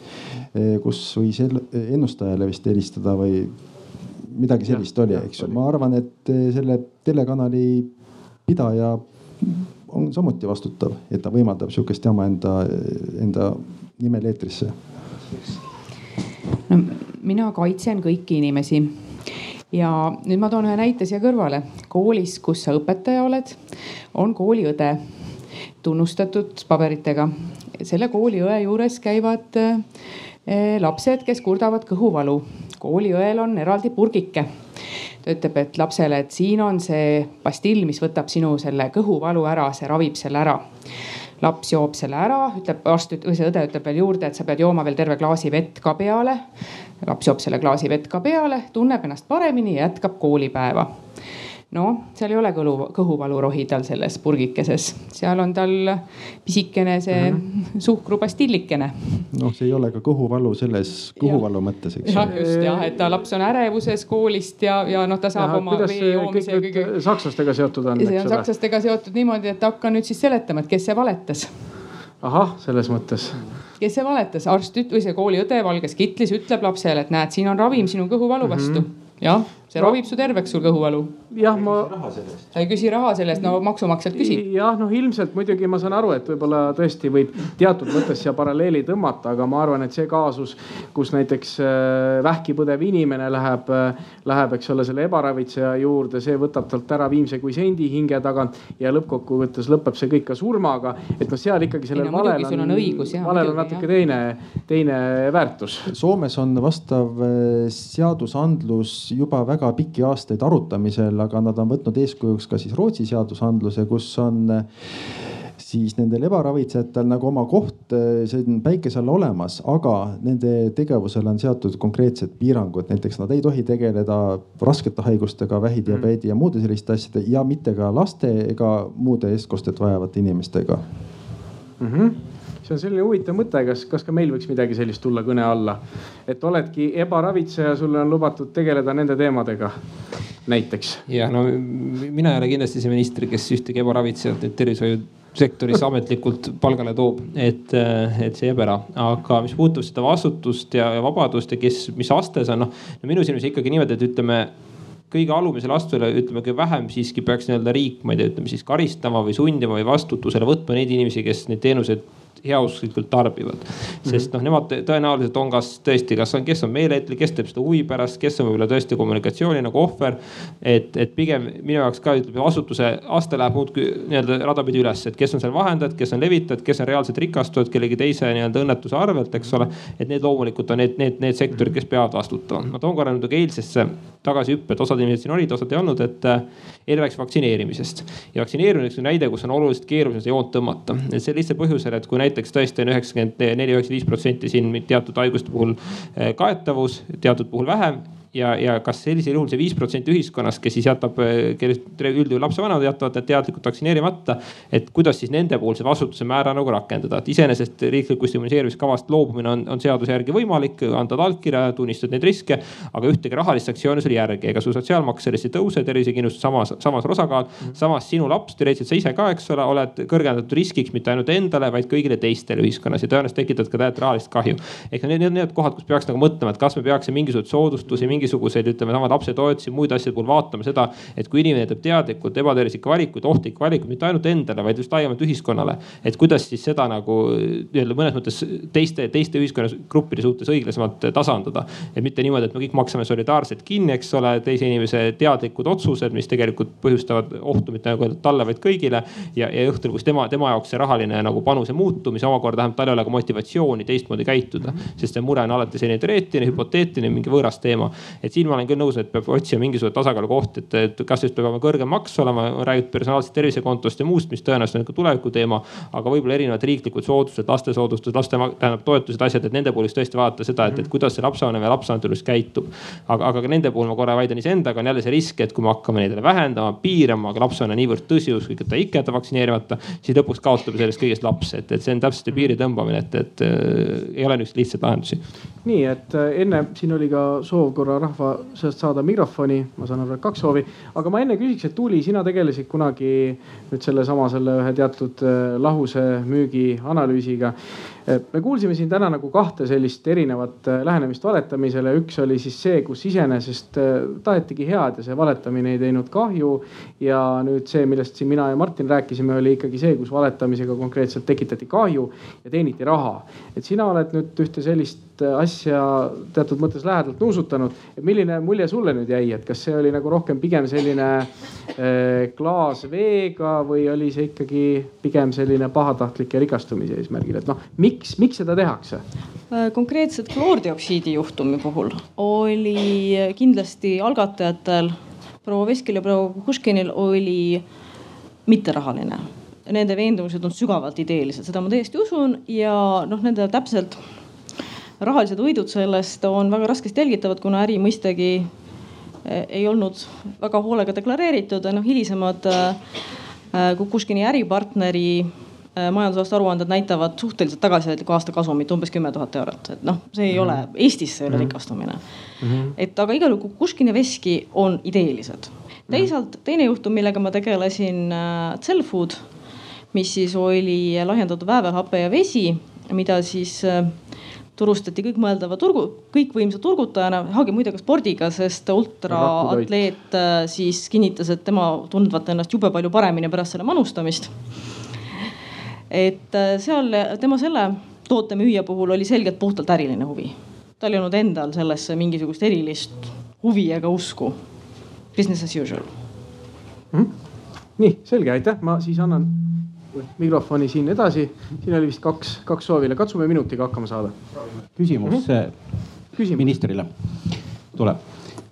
[SPEAKER 5] eh, kus võis ennustajale vist helistada või midagi sellist ja, oli, eks ju. ma arvan, et eh, selle telekanali pidaja on samuti vastutav, et ta võimaldab sihukest jama enda, enda nimel eetrisse.
[SPEAKER 1] no mina kaitsen kõiki inimesi ja nüüd ma toon ühe näite siia kõrvale. koolis, kus sa õpetaja oled, on kooliõde tunnustatud paberitega. selle kooliõe juures käivad eh, lapsed, kes kurdavad kõhuvalu. kooliõel on eraldi purgike. ta ütleb, et lapsele, et siin on see pastill, mis võtab sinu selle kõhuvalu ära, see ravib selle ära laps joob selle ära, ütleb arst või see õde ütleb veel juurde, et sa pead jooma veel terve klaasi vett ka peale. laps joob selle klaasi vett ka peale, tunneb ennast paremini ja jätkab koolipäeva noh, seal ei ole kõlu, kõhuvalurohi tal selles purgikeses, seal on tal pisikene see mm -hmm. suhkrupastillikene.
[SPEAKER 5] noh, see ei ole ka kõhuvalu selles kõhuvalu ja. mõttes, eks
[SPEAKER 1] ju. jah, just jah, et ta laps on ärevuses koolist ja, ja noh, ta saab ja, oma vee joomise ja
[SPEAKER 2] kõige. sakslastega seotud on,
[SPEAKER 1] eks ole. see on sakslastega seotud niimoodi, et hakka nüüd siis seletama, et kes see valetas
[SPEAKER 2] ahah, selles mõttes.
[SPEAKER 1] kes see valetas, arst või see kooliõde valges kitlis ütleb lapsele, et näed, siin on ravim sinu kõhuvalu vastu mm. -hmm jah, see no. ravib su terveks, sul kõhuvalu.
[SPEAKER 2] jah, ma.
[SPEAKER 1] sa ei küsi raha selle eest, no maksumaksjalt küsi.
[SPEAKER 2] jah, noh, ilmselt muidugi ma saan aru, et võib-olla tõesti võib teatud mõttes siia paralleeli tõmmata, aga ma arvan, et see kaasus, kus näiteks äh, vähki põdev inimene läheb, äh, läheb, eks ole, selle ebaravitseja juurde, see võtab talt ära viimse kui sendi hinge tagant ja lõppkokkuvõttes lõpeb see kõik ka surmaga. et noh, seal ikkagi sellel no, valel on, on, valel on natuke jah. teine, teine väärtus.
[SPEAKER 5] Soomes on vastav äh, seadusandlus juba väga pikki aastaid arutamisel, aga nad on võtnud eeskujuks ka siis Rootsi seadusandluse, kus on siis nendel ebaravitsejatel nagu oma koht, see on päikese all olemas, aga nende tegevusele on seatud konkreetsed piirangud, näiteks nad ei tohi tegeleda raskete haigustega, vähidiabeedi ja muude selliste asjade ja mitte ka laste ega muude eestkostet vajavate inimestega
[SPEAKER 2] mm. -hmm see on selline huvitav mõte, kas, kas ka meil võiks midagi sellist tulla kõne alla? et oledki ebaravitseja, sulle on lubatud tegeleda nende teemadega näiteks.
[SPEAKER 4] jah, no mina ei ole kindlasti see minister, kes ühtegi ebaravitsejat nüüd tervishoiusektoris ametlikult palgale toob, et, et see jääb ära. aga mis puudutab seda vastutust ja, ja vabadust ja kes, mis aste see on, noh no minu silmis ikkagi niimoodi, et ütleme kõige alumisele astmele ütleme, kõige vähem siiski peaks nii-öelda riik, ma ei tea, ütleme siis karistama või sundima või vastutusele võtma neid inimesi, kes neid teenuseid heausklikult tarbivad. sest noh, nemad tõenäoliselt on kas tõesti, kas on, kes on meeleheitlik, kes teeb seda huvi pärast, kes on võib-olla tõesti kommunikatsiooni nagu ohver. et, et pigem minu jaoks ka ütleme vastutuse aste läheb muudkui nii-öelda rada pidi üles, et kes on seal vahendajad, kes on levitajad, kes on reaalselt rikastujad kellegi teise nii-öelda õnnetuse arvelt, eks ole. et need loomulikult on need, need, need sektorid, kes peavad vastutama. ma toon korra nüüd eilsesse tagasihüppe, et osad inimesed siin olid, osad ei olnud, et eile rääkis vaktsineerimisest. ja vaktsineerimine on näide, kus on oluliselt keerulisem seda joont tõmmata, et see lihtsal põhjusel, et kui näiteks tõesti on üheksakümmend neli, üheksakümmend viis protsenti siin teatud haiguste puhul eh, kaetavus, teatud puhul vähem ja, ja kas sellisel juhul see viis protsenti ühiskonnast, kes siis jätab, kellest üldjuhul lapsevanemad jätavad need teadlikult vaktsineerimata. et kuidas siis nende puhul see vastutuse määra nagu rakendada, et iseenesest riiklikust immuniseerimiskavast loobumine on, on seaduse järgi võimalik, anda allkirja, tunnistad neid riske. aga ühtegi rahalist sanktsiooni sul ei järgi, ega su sotsiaalmaks sellest ei tõuse, tervisekindlustus samas, samas osakaal mm. -hmm. samas sinu laps, teoreetiliselt sa ise ka, eks ole, oled kõrgendatud riskiks mitte ainult endale, vaid kõigile teistele ühiskonnas ja tõenäoliselt tekitad ka täielikult rahalist kahju. ehk need, need, need kohad, kus peaks nagu mõtlema, et kas me peaksime mingisuguseid soodustusi, mingisuguseid, ütleme, samad lapsetoetusi, muid asjade puhul vaatama seda, et kui inimene teeb teadlikult ebatervislikke valikuid, ohtlikke valikuid, mitte ainult endale, vaid just laiemalt ühiskonnale. et kuidas siis seda nagu nii-öelda mõnes mõttes teiste, teiste ühiskonnagruppide suhtes õiglasemalt tasandada. et mitte niimoodi, et me kõik maksame solidaarselt kinni, eks ole, teise inimese teadlikud otsused, mis tegelikult põhjustavad ohtu mitte nagu talle, vaid kõigile. ja, ja õhtul, kus tema, tema jaoks see rahaline nagu panuse muutub, mis omakorda tähendab talle ka motivatsiooni teistmoodi käituda. sest see mure on alati selline teoreetiline, hüpoteetiline, mingi võõras teema. Et siin ma olen küll nõus, et peab otsima mingisugust tasakaalukohti, et, et kas just peab olema kõrgem maks olema, räägitud personaalsest tervisekontost ja muust, mis tõenäoliselt on ka tuleviku teema. aga võib-olla erinevad riiklikud soodustused, lastesoodustused, laste tähendab toetused, asjad, et nende puhul just tõesti vaadata seda, et, et kuidas see lapsevanem ja lapsevanem just käitub. aga, aga ka nende puhul ma korra vaidlen iseendaga, on jälle see risk, et kui me hakkame neid vähendama, piirama, aga lapsevanem niivõrd tõsiusklik, et ta ikka jätab vaktsineerimata, siis lõpuks kaotab sellest kõigest laps, et, et see on täpselt see piiri tõmbamine, et, et äh, ei ole niisuguseid lihtsaid lahendusi.
[SPEAKER 2] nii, et äh, enne siin oli ka soov korra rahva seast saada mikrofoni, ma saan aru, et kaks soovi, aga ma enne küsiks, et Tuuli, sina tegelesid kunagi nüüd sellesama selle ühe teatud äh, lahuse müügi analüüsiga me kuulsime siin täna nagu kahte sellist erinevat äh, lähenemist valetamisele. üks oli siis see, kus iseenesest äh, tahetigi head ja see valetamine ei teinud kahju. ja nüüd see, millest siin mina ja Martin rääkisime, oli ikkagi see, kus valetamisega konkreetselt tekitati kahju ja teeniti raha. et sina oled nüüd ühte sellist asja teatud mõttes lähedalt nuusutanud. et milline mulje sulle nüüd jäi, et kas see oli nagu rohkem pigem selline äh, klaas veega või oli see ikkagi pigem selline pahatahtlik ja rikastumise eesmärgil, et noh, miks miks, miks seda tehakse?
[SPEAKER 3] Äh, konkreetselt kloordioksiidi juhtumi puhul oli kindlasti algatajatel, proua Veskil ja proua Kukuškinil oli mitterahaline. Nende veendumused on sügavalt ideelised, seda ma täiesti usun ja noh, nende täpselt rahalised võidud sellest on väga raskesti jälgitavad, kuna äri mõistagi äh, ei olnud väga hoolega deklareeritud, noh hilisemad äh, Kukuškini äripartneri Äh, majandusaasta aruanded näitavad suhteliselt tagasihoidlikku aasta kasumit umbes kümme tuhat eurot, et noh, see ei mm -hmm. ole, Eestis see ei ole mm -hmm. rikastumine mm. -hmm. et aga igal juhul Kukuškin ja Veski on ideelised. teisalt teine juhtum, millega ma tegelesin äh,, Cellfood, mis siis oli lahjendatud väävelhape ja vesi, mida siis äh, turustati kõikmõeldava turgu, kõikvõimsa turgutajana, Haagi muide ka spordiga, sest ultraatleet äh, siis kinnitas, et tema tundvat ennast jube palju paremini pärast selle manustamist et äh, seal tema selle toote müüja puhul oli selgelt puhtalt äriline huvi. tal ei olnud endal sellesse mingisugust erilist huvi ega usku. Business as usual
[SPEAKER 2] mm. -hmm. nii selge, aitäh, ma siis annan mikrofoni siin edasi. siin oli vist kaks, kaks soovile, katsume minutiga hakkama saada.
[SPEAKER 9] küsimus mm -hmm. Küsimus. ministrile tuleb,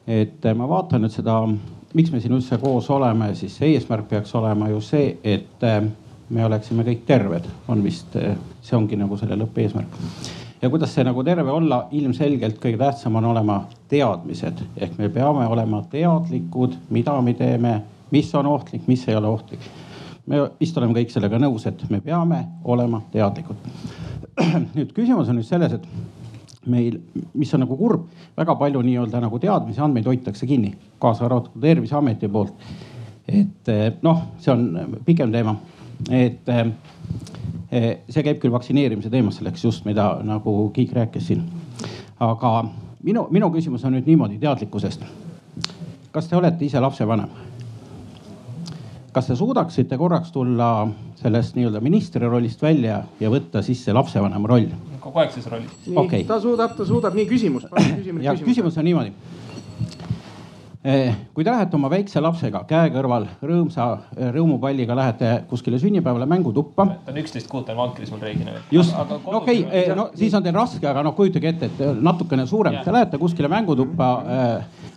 [SPEAKER 9] et äh, ma vaatan nüüd seda, miks me siin üldse koos oleme, siis eesmärk peaks olema ju see, et me oleksime kõik terved, on vist, see ongi nagu selle lõppeesmärk. ja kuidas see nagu terve olla, ilmselgelt kõige tähtsam on olema teadmised ehk me peame olema teadlikud, mida me teeme, mis on ohtlik, mis ei ole ohtlik. me vist oleme kõik sellega nõus, et me peame olema teadlikud. nüüd küsimus on nüüd selles, et meil, mis on nagu kurb, väga palju nii-öelda nagu teadmisi, andmeid hoitakse kinni, kaasa arvatud Terviseameti poolt. et noh, see on pikem teema et eh, eh, see käib küll vaktsineerimise teemas selleks just, mida nagu Kiik rääkis siin. aga minu, minu küsimus on nüüd niimoodi teadlikkusest. kas te olete ise lapsevanem? kas te suudaksite korraks tulla sellest nii-öelda ministri rollist välja ja võtta sisse lapsevanema roll?
[SPEAKER 4] kogu aeg ses rollis.
[SPEAKER 2] Okay. ta suudab, ta suudab, nii küsimus.
[SPEAKER 9] ja küsimus on niimoodi kui te lähete oma väikse lapsega käe kõrval rõõmsa eh, rõõmupalliga, lähete kuskile sünnipäevale mängutuppa.
[SPEAKER 4] ta on üksteist kuud, ta on vankris mul reeglina veel.
[SPEAKER 9] just, okei eh, no siis on teil raske, aga noh, kujutage ette, et natukene suurem, te lähete kuskile mängutuppa äh,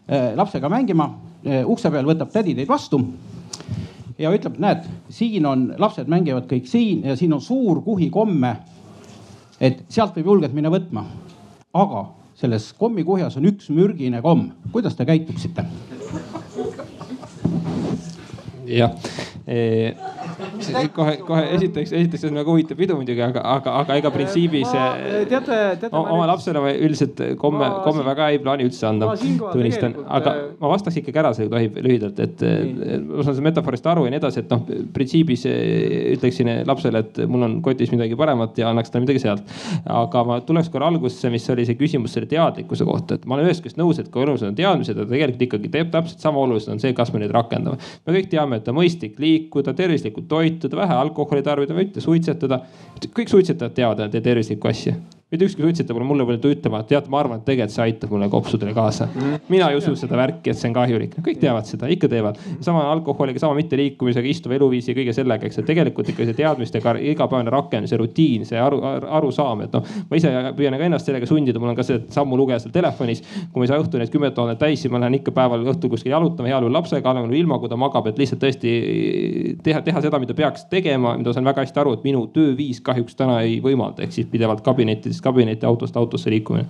[SPEAKER 9] äh, lapsega mängima äh,. ukse peal võtab tädi teid vastu ja ütleb, näed, siin on, lapsed mängivad kõik siin ja siin on suur kuhikomme. et sealt võib julgelt minna võtma. aga selles kommikuhjas on üks mürgine komm, kuidas te käituksite?
[SPEAKER 4] jah kohe, kohe esiteks, esiteks on väga huvitav pidu muidugi, aga, aga, aga ega printsiibis.
[SPEAKER 2] teate, teate.
[SPEAKER 4] oma lapsele ma üldiselt komme, komme väga ei plaani üldse anda, tunnistan, aga äh, ma vastaks ikkagi ära, see tohib lühidalt, et ma saan sellest metafoorist aru ja nii edasi, et noh, printsiibis äh, ütleksin lapsele, et mul on kotis midagi paremat ja annaks talle midagi sealt. aga ma tuleks korra algusesse, mis oli see küsimus selle teadlikkuse kohta, et ma olen ühest küljest nõus, et kui olulised on teadmised, aga tegelikult ikkagi teeb täpselt sama olulised on see, kas me neid rakendame. me kõik teame, et on mõistlik liikuda, tervislikult toituda, vähe alkoholi tarbida, mitte suitsetada. kõik suitsetajad teavad, teeb tervislikku asja mitte ükski suitsetaja pole mulle veel ütlema, et tead, ma arvan, et tegelikult see aitab mulle kopsudele kaasa. mina ei usu seda värki, et see on kahjulik, kõik teavad seda, ikka teevad. sama alkoholiga, sama mitteliikumisega, istuva eluviisi, kõige sellega, eks, et tegelikult ikka see teadmistega igapäevane rakendus, see rutiin, see aru, arusaam, et noh. ma ise püüan ka ennast sellega sundida, mul on ka see sammu lugeja seal telefonis. kui ma ei saa õhtul neid kümmet tuhandet täis, siis ma lähen ikka päeval õhtul kuskil jalutama, heal juhul lapsega, olen ilma, kui ta magab, et lihtsalt tõesti teha, teha seda, mida peaks tegema, mida saan väga hästi aru, et minu tööviis kahjuks täna ei võimalda, ehk siis pidevalt kabinettides autost kabinetti, autost autosse liikumine?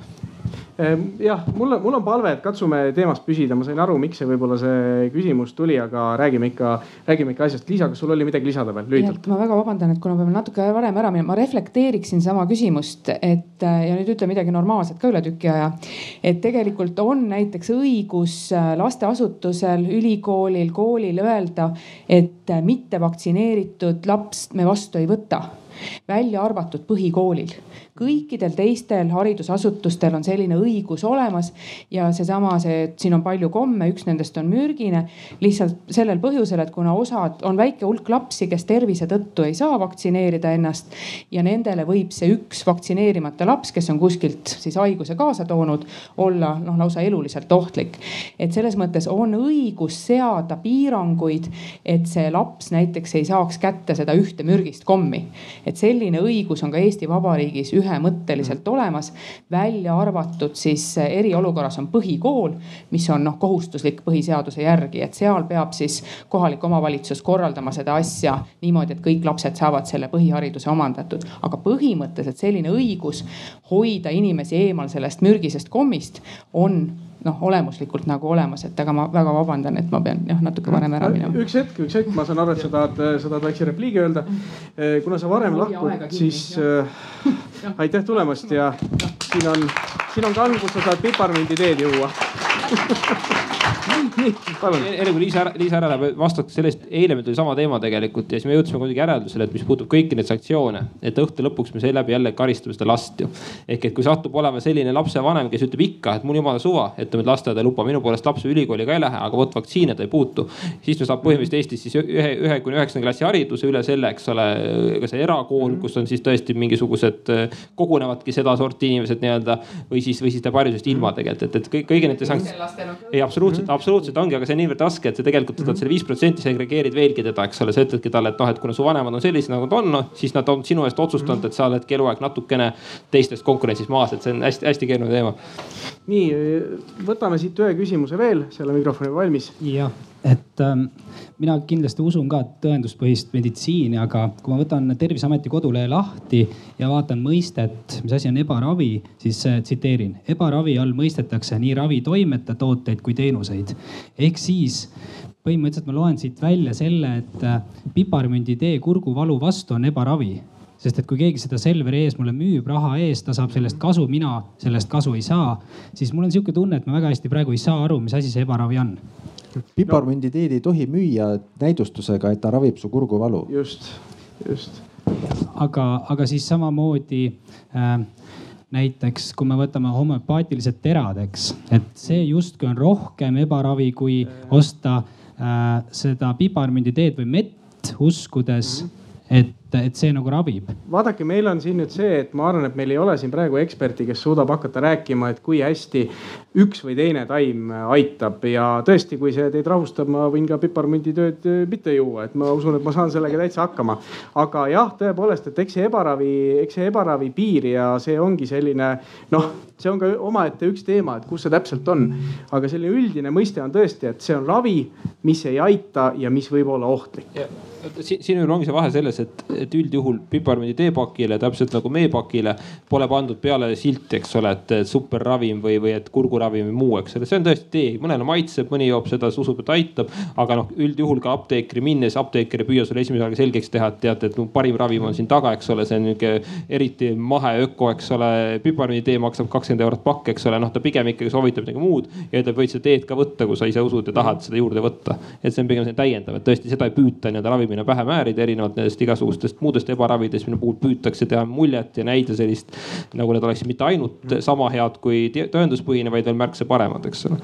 [SPEAKER 2] Ehm, jah, mul on, mul on palve, et katsume teemast püsida, ma sain aru, miks see võib-olla see küsimus tuli, aga räägime ikka, räägime ikka asjast. Liisa, kas sul oli midagi lisada veel lühidalt?
[SPEAKER 1] ma väga vabandan, et kuna peame natuke varem ära minema, ma reflekteeriksin sama küsimust, et ja nüüd ütlen midagi normaalset ka üle tüki aja. et tegelikult on näiteks õigus äh, lasteasutusel, ülikoolil, koolil öelda, et mitte vaktsineeritud lapst me vastu ei võta välja arvatud põhikoolil. Kõikidel teistel haridusasutustel on selline õigus olemas ja seesama, see, et siin on palju komme, üks nendest on mürgine. lihtsalt sellel põhjusel, et kuna osad, on väike hulk lapsi, kes tervise tõttu ei saa vaktsineerida ennast ja nendele võib see üks vaktsineerimata laps, kes on kuskilt siis haiguse kaasa toonud, olla noh lausa eluliselt ohtlik. et selles mõttes on õigus seada piiranguid, et see laps näiteks ei saaks kätte seda ühte mürgist kommi et selline õigus on ka Eesti Vabariigis ühemõtteliselt mm. olemas. välja arvatud siis eriolukorras on põhikool, mis on noh kohustuslik põhiseaduse järgi, et seal peab siis kohalik omavalitsus korraldama seda asja niimoodi, et kõik lapsed saavad selle põhihariduse omandatud. aga põhimõtteliselt selline õigus hoida inimesi eemal sellest mürgisest kommist on noh, olemuslikult nagu olemas, et aga ma väga vabandan, et ma pean jah natuke varem ära minema.
[SPEAKER 2] üks hetk, üks hetk, ma saan aru, et sa tahad, sa tahad väikse repliigi öelda. Eh, kuna sa varem lahkud, siis aitäh tulemast ja siin on, siin on kang, kus sa saad piparmünditeed juua
[SPEAKER 4] nii, palun. Enne kui Liisa Liisa ära läheb, vastaks sellest, eile meil tuli sama teema tegelikult ja siis me jõudsime kuidagi järeldusele, et mis puutub kõiki neid sanktsioone, et õhtu lõpuks me seeläbi jälle karistame seda last ju. ehk et kui satub olema selline lapsevanem, kes ütleb ikka, et mul jumala suva, et ta nüüd lasteaeda ei luba, minu poolest laps ülikooli ka ei lähe, aga vot vaktsiine ta ei puutu. siis ta saab põhimõtteliselt Eestis siis ühe, ühe kuni üheksanda klassi hariduse üle selle, eks ole, ka see erakool, kus on siis tõesti mingisugused kogunevadki sedasorti inimesed nii-öelda või siis, või siis ta haridusest ilma tegelikult, et, et kõigi nende sanktsioonide. ei, absoluutselt, absoluutselt ongi, aga see on niivõrd raske, et sa tegelikult võtad selle viis protsenti, segregeerid veelgi teda, eks ole, sa ütledki talle, et noh, et kuna su vanemad on sellised, nagu nad on, noh siis nad on sinu eest otsustanud, et sa oledki eluaeg natukene teistest konkurentsis maas, et see on hästi-hästi keeruline teema.
[SPEAKER 2] nii, võtame siit ühe küsimuse veel, selle mikrofoni valmis.
[SPEAKER 10] jah et ähm, mina kindlasti usun ka tõenduspõhist meditsiini, aga kui ma võtan Terviseameti kodulehe lahti ja vaatan mõistet, mis asi on ebaravi, siis äh, tsiteerin. ebaravi all mõistetakse nii ravitoimete, tooteid kui teenuseid. ehk siis põhimõtteliselt ma loen siit välja selle, et äh, piparmündi tee kurguvalu vastu on ebaravi sest et kui keegi seda Selveri ees mulle müüb raha eest, ta saab sellest kasu, mina sellest kasu ei saa, siis mul on sihuke tunne, et ma väga hästi praegu ei saa aru, mis asi see ebaravi on
[SPEAKER 5] piparmünditeed ei tohi müüa näidustusega, et ta ravib su kurguvalu.
[SPEAKER 2] just, just.
[SPEAKER 10] aga, aga siis samamoodi äh, näiteks kui me võtame homöopaatilised terad, eks, et see justkui on rohkem ebaravi, kui osta äh, seda piparmünditeed või mett, uskudes mm, -hmm. Et et, see nagu ravib.
[SPEAKER 2] vaadake, meil on siin nüüd see, et ma arvan, et meil ei ole siin praegu eksperti, kes suudab hakata rääkima, et kui hästi üks või teine taim aitab ja tõesti, kui see teid rahustab, ma võin ka piparmünditööd äh, mitte juua, et ma usun, et ma saan sellega täitsa hakkama. aga jah, tõepoolest, et eks see ebaravi, eks see ebaravi piir ja see ongi selline noh, see on ka omaette üks teema, et kus see täpselt on. aga selline üldine mõiste on tõesti, et see on ravi, mis ei aita ja mis võib olla ohtlik
[SPEAKER 4] siin, siin ongi see vahe selles, et et üldjuhul piparmündi teepakile, täpselt nagu meepakile, pole pandud peale silti, eks ole, et superravim või, või et kurguravim või muu, eks ole, see on tõesti tee, mõnele maitseb, mõni joob seda, usub, et aitab. aga noh, üldjuhul ka apteekri minnes, apteeker ei püüa sulle esimese ajaga selgeks teha, et teate, et no parim ravim on siin taga, eks ole, see on nihuke eriti mahe öko, eks ole. piparmündi tee maksab kakskümmend eurot pakk, eks ole, noh ta pigem ikkagi soovitab midagi muud ja ütleb, võid seda teed ka võtta, kui sa ise usud ja tahad seda juurde võtta. et see on pigem selline täiendav, et tõesti seda ei püüta nii-öelda ravimina pähe määrida, erinevalt nendest igasugustest muudest ebaravidest, mille puhul püütakse teha muljet ja näida sellist nagu need oleksid mitte ainult sama head kui tõenduspõhine, vaid veel märksa paremad, eks ole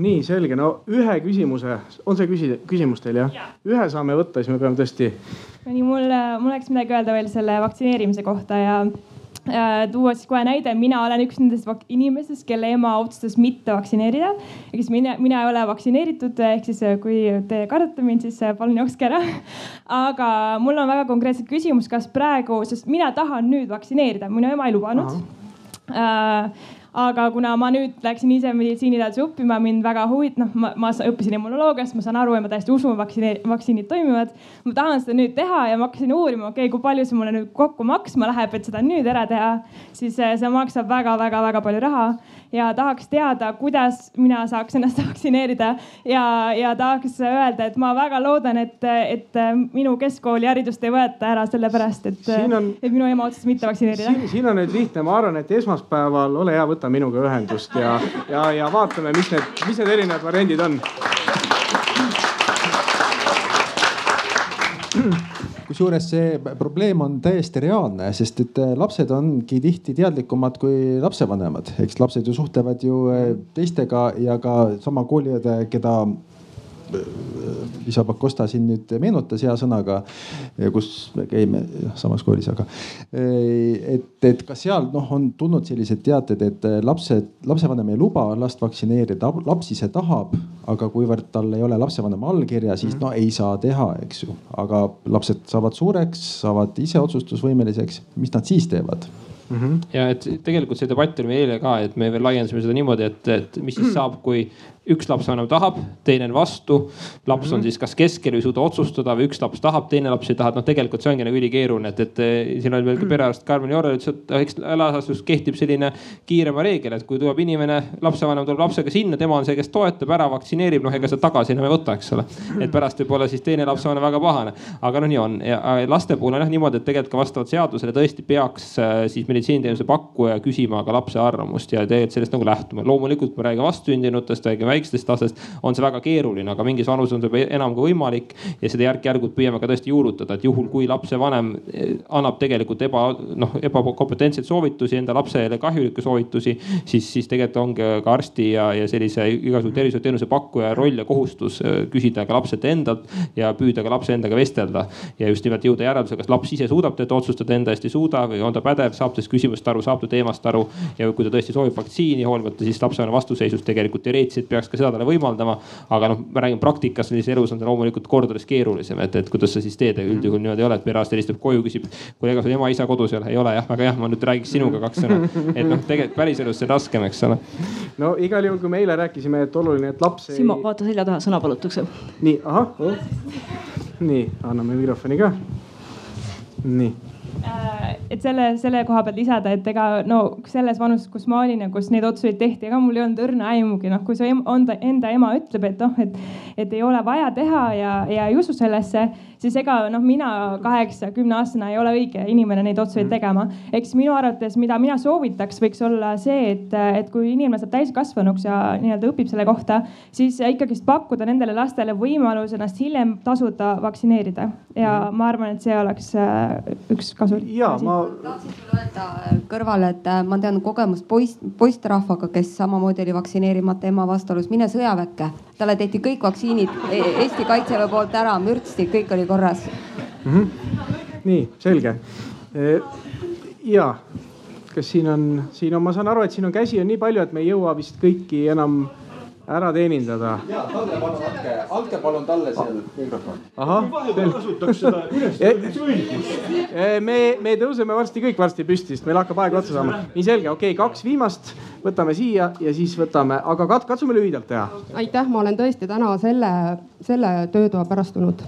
[SPEAKER 2] nii selge, no ühe küsimuse, on see küsi-, küsimus teil jah ja.? ühe saame võtta, siis me peame tõesti.
[SPEAKER 11] nii, mul, mul oleks midagi öelda veel selle vaktsineerimise kohta ja tuua siis kohe näide, mina olen üks nendest inimestest, kelle ema otsustas mitte vaktsineerida. siis mina, mina ei ole vaktsineeritud, ehk siis äh, kui te kardate mind, siis äh, palun jookske ära. aga mul on väga konkreetselt küsimus, kas praegu, sest mina tahan nüüd vaktsineerida, minu ema ei lubanud. Uh, aga kuna ma nüüd läksin ise meditsiiniteadusi õppima, mind väga huvit-, noh, ma, ma õppisin immunoloogiast, ma saan aru ja ma täiesti usun, vaktsiini, vaktsiinid toimivad. ma tahan seda nüüd teha ja ma hakkasin uurima, okei okay,, kui palju see mulle nüüd kokku maksma läheb, et seda nüüd ära teha, siis eh, see maksab väga-väga-väga palju raha ja tahaks teada, kuidas mina saaks ennast vaktsineerida. Ja, ja tahaks öelda, et ma väga loodan, et, et minu keskkooliharidust ei võeta ära sellepärast, et, on... et minu ema otsustas mitte vaktsineerida.
[SPEAKER 2] siin on nüüd lihtne, ma arvan, et esmaspäeval ole hea, võta minuga ühendust ja, ja, ja vaatame, mis need, mis need erinevad variandid on
[SPEAKER 5] kusjuures see probleem on täiesti reaalne, sest et äh, lapsed ongi tihti teadlikumad kui lapsevanemad, eks lapsed ju suhtlevad ju äh, teistega ja ka sama kooliõde, keda isa Pakosta siin nüüd meenutas hea sõnaga, kus me käime samas koolis, aga et, et ka seal noh, on tulnud sellised teated, et lapsed, lapsevanem ei luba last vaktsineerida, laps ise tahab, aga kuivõrd tal ei ole lapsevanema allkirja, siis no ei saa teha, eks ju. aga lapsed saavad suureks, saavad ise otsustusvõimeliseks, mis nad siis teevad
[SPEAKER 4] mm. -hmm. ja et tegelikult see debatt oli meil eile ka, et me veel laiendasime seda niimoodi, et, et mis siis saab, kui üks lapsevanem tahab, teine on vastu. laps mm on mhm. siis kas keskel ei suuda otsustada või üks laps tahab, teine laps ei taha, et noh, tegelikult see ongi nagu ülikeeruline, et, et siin oli veel ka perearst Karmen Jorre ütles, et eks laias kehtib selline kiirema reegel, et kui tuleb inimene, lapsevanem tuleb lapsega sinna, tema on see, kes toetab, ära vaktsineerib, noh ega seda tagasi enam ei võta, eks ole. et pärast võib-olla siis teine lapsevanem väga pahane, aga noh, nii on ja laste puhul on jah niimoodi, et tegelikult ka vastavalt seadusele tõesti peaks äh, siis meditsiiniteenuse pakkuja küsima ka lapse arvamust ja tegelikult sellest nagu lähtuma. loomulikult me räägime vastsündinutest, räägime väikestest lastest, on see väga keeruline, aga mingis vanuses on see enam kui võimalik. ja seda järk-järgult püüame ka tõesti juurutada, et juhul kui lapsevanem eh, annab tegelikult eba, noh ebakompetentseid soovitusi enda lapsele kahjulikke soovitusi, siis, siis tegelikult ongi ka arsti ja, ja sellise igasugu tervishoiuteenuse pakkuja roll ja kohustus eh, küsida ka lapselt endalt ja püüda ka lapse endaga vestelda. ja just nimelt jõuda järeldusele, kas laps ise suudab teda otsustada, enda eest ei suuda või on ta pädev, saab tast küsimusest aru, saab ta teemast aru. ja kui ta tõesti soovib vaktsiini, hoolimata siis lapsevanema vastuseisust tegelikult teoreetiliselt peaks ka seda talle võimaldama. aga noh, ma räägin praktikas, sellises elus on see loomulikult kordades keerulisem, et, et kuidas sa siis teed, üldjuhul niimoodi ei ole, et perearst helistab koju, küsib. kuule, ega sul ema-isa kodus ei ole? ei ole jah, väga hea, ma nüüd räägiks sinuga kaks sõna. et noh, tegelikult päriselus see on raskem, eks ole.
[SPEAKER 2] no igal juhul, kui me eile rääkisime, et oluline, et laps
[SPEAKER 3] ei.... Simo, vaata selja taha, sõna palutakse.
[SPEAKER 2] nii, ahah oh.. nii, anname mikrofoni ka. nii
[SPEAKER 11] et selle, selle koha pealt lisada, et ega no selles vanuses, kus ma olin ja kus neid otsuseid tehti, ega mul ei olnud õrna aimugi, noh, kui su enda, enda ema ütleb, et noh, et, et ei ole vaja teha ja, ja ei usu sellesse, siis ega noh, mina kaheksa-kümne aastane ei ole õige inimene neid otsuseid mm. tegema. eks minu arvates, mida mina soovitaks, võiks olla see, et, et kui inimene saab täiskasvanuks ja nii-öelda õpib selle kohta, siis ikkagist pakkuda nendele lastele võimalus ennast hiljem tasuta vaktsineerida ja mm. ma arvan, et see oleks äh, üks kasu kasulik.
[SPEAKER 2] ja ma.
[SPEAKER 12] tahtsin sulle öelda äh, kõrvale, et äh, ma tean kogemust poiss, poisterahvaga, kes samamoodi oli vaktsineerimata ema vastuolus, mine sõjaväkke. talle tehti kõik vaktsiinid e, Eesti kaitseväe poolt ära, mürtsti, kõik oli korras
[SPEAKER 2] mm. -hmm. nii selge. Ja kas siin on, siin on, ma saan aru, et siin on käsi on nii palju, et me ei jõua vist kõiki enam ära teenindada.
[SPEAKER 5] ja Talle palun andke, andke palun talle seal mikrofon.
[SPEAKER 2] ahah.
[SPEAKER 8] kasutaks seda ülesõitmisõigust.
[SPEAKER 2] me, me tõuseme varsti kõik varsti püsti, sest meil hakkab aeg otsa saama. nii selge, okei okay,, kaks viimast võtame siia ja siis võtame, aga kat-, katsume lühidalt teha.
[SPEAKER 13] aitäh, ma olen tõesti täna selle, selle töötoa pärast tulnud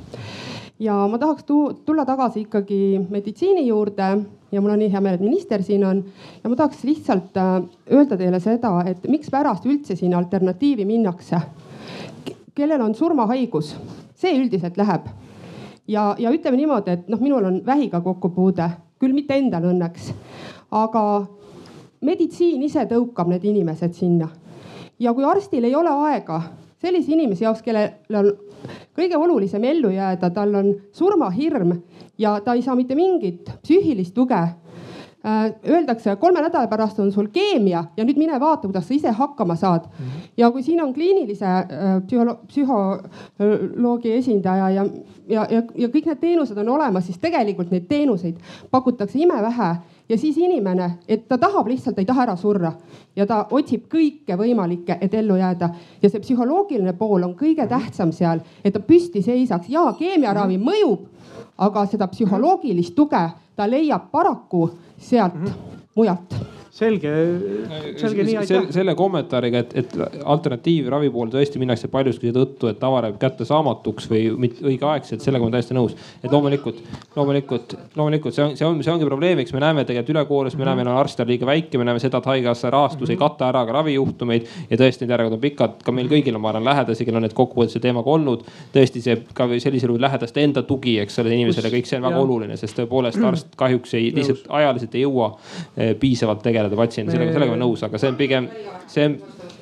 [SPEAKER 13] ja ma tahaks tulla tagasi ikkagi meditsiini juurde ja mul on nii hea meel, et minister siin on. ja ma tahaks lihtsalt äh, öelda teile seda, et mikspärast üldse siin alternatiivi minnakse. kellel on surmahaigus, see üldiselt läheb. ja, ja ütleme niimoodi, et noh, minul on vähiga kokkupuude, küll mitte endal õnneks, aga meditsiin ise tõukab need inimesed sinna. ja kui arstil ei ole aega sellise inimese jaoks, kellel on kõige olulisem ellu jääda, tal on surmahirm ja ta ei saa mitte mingit psüühilist tuge. Äh, öeldakse, kolme nädala pärast on sul keemia ja nüüd mine vaata, kuidas sa ise hakkama saad. ja kui siin on kliinilise äh, psühholo psühholoogi esindaja ja, ja, ja, ja kõik need teenused on olemas, siis tegelikult neid teenuseid pakutakse imevähe ja siis inimene, et ta tahab lihtsalt, ei taha ära surra. Ja ta otsib kõike võimalikke, et ellu jääda. ja see psühholoogiline pool on kõige tähtsam seal, et ta püsti seisaks. Ja keemiaravi mõjub, aga seda psühholoogilist tuge ta leiab paraku sealt mujalt
[SPEAKER 2] selge, selge nii aitäh.
[SPEAKER 4] selle kommentaariga, et, et alternatiivravi poole tõesti minnakse paljuski seetõttu, et tava jääb kättesaamatuks või õigeaegselt, sellega ma olen täiesti nõus. et loomulikult, loomulikult, loomulikult see on, see on, see ongi probleemiks, me näeme tegelikult ülekoormust, me näeme, arstid on liiga väike, me näeme seda, et haigekassa rahastus ei kata ära ka ravijuhtumeid ja tõesti need järjekorrad on pikad. ka meil kõigil on, ma arvan, lähedasi, kellel on need kokkupuuted selle teemaga olnud. tõesti see ka sellisel juhul lähedaste enda tugi, eks ole, inimesele kõik see on väga ja. oluline, sest tõepoolest arst kahjuks ei, lihtsalt ajaliselt ei jõua eh, piisavalt tegeleda tegeleda patsiendi, sellega, sellega olen nõus, aga see on pigem, see on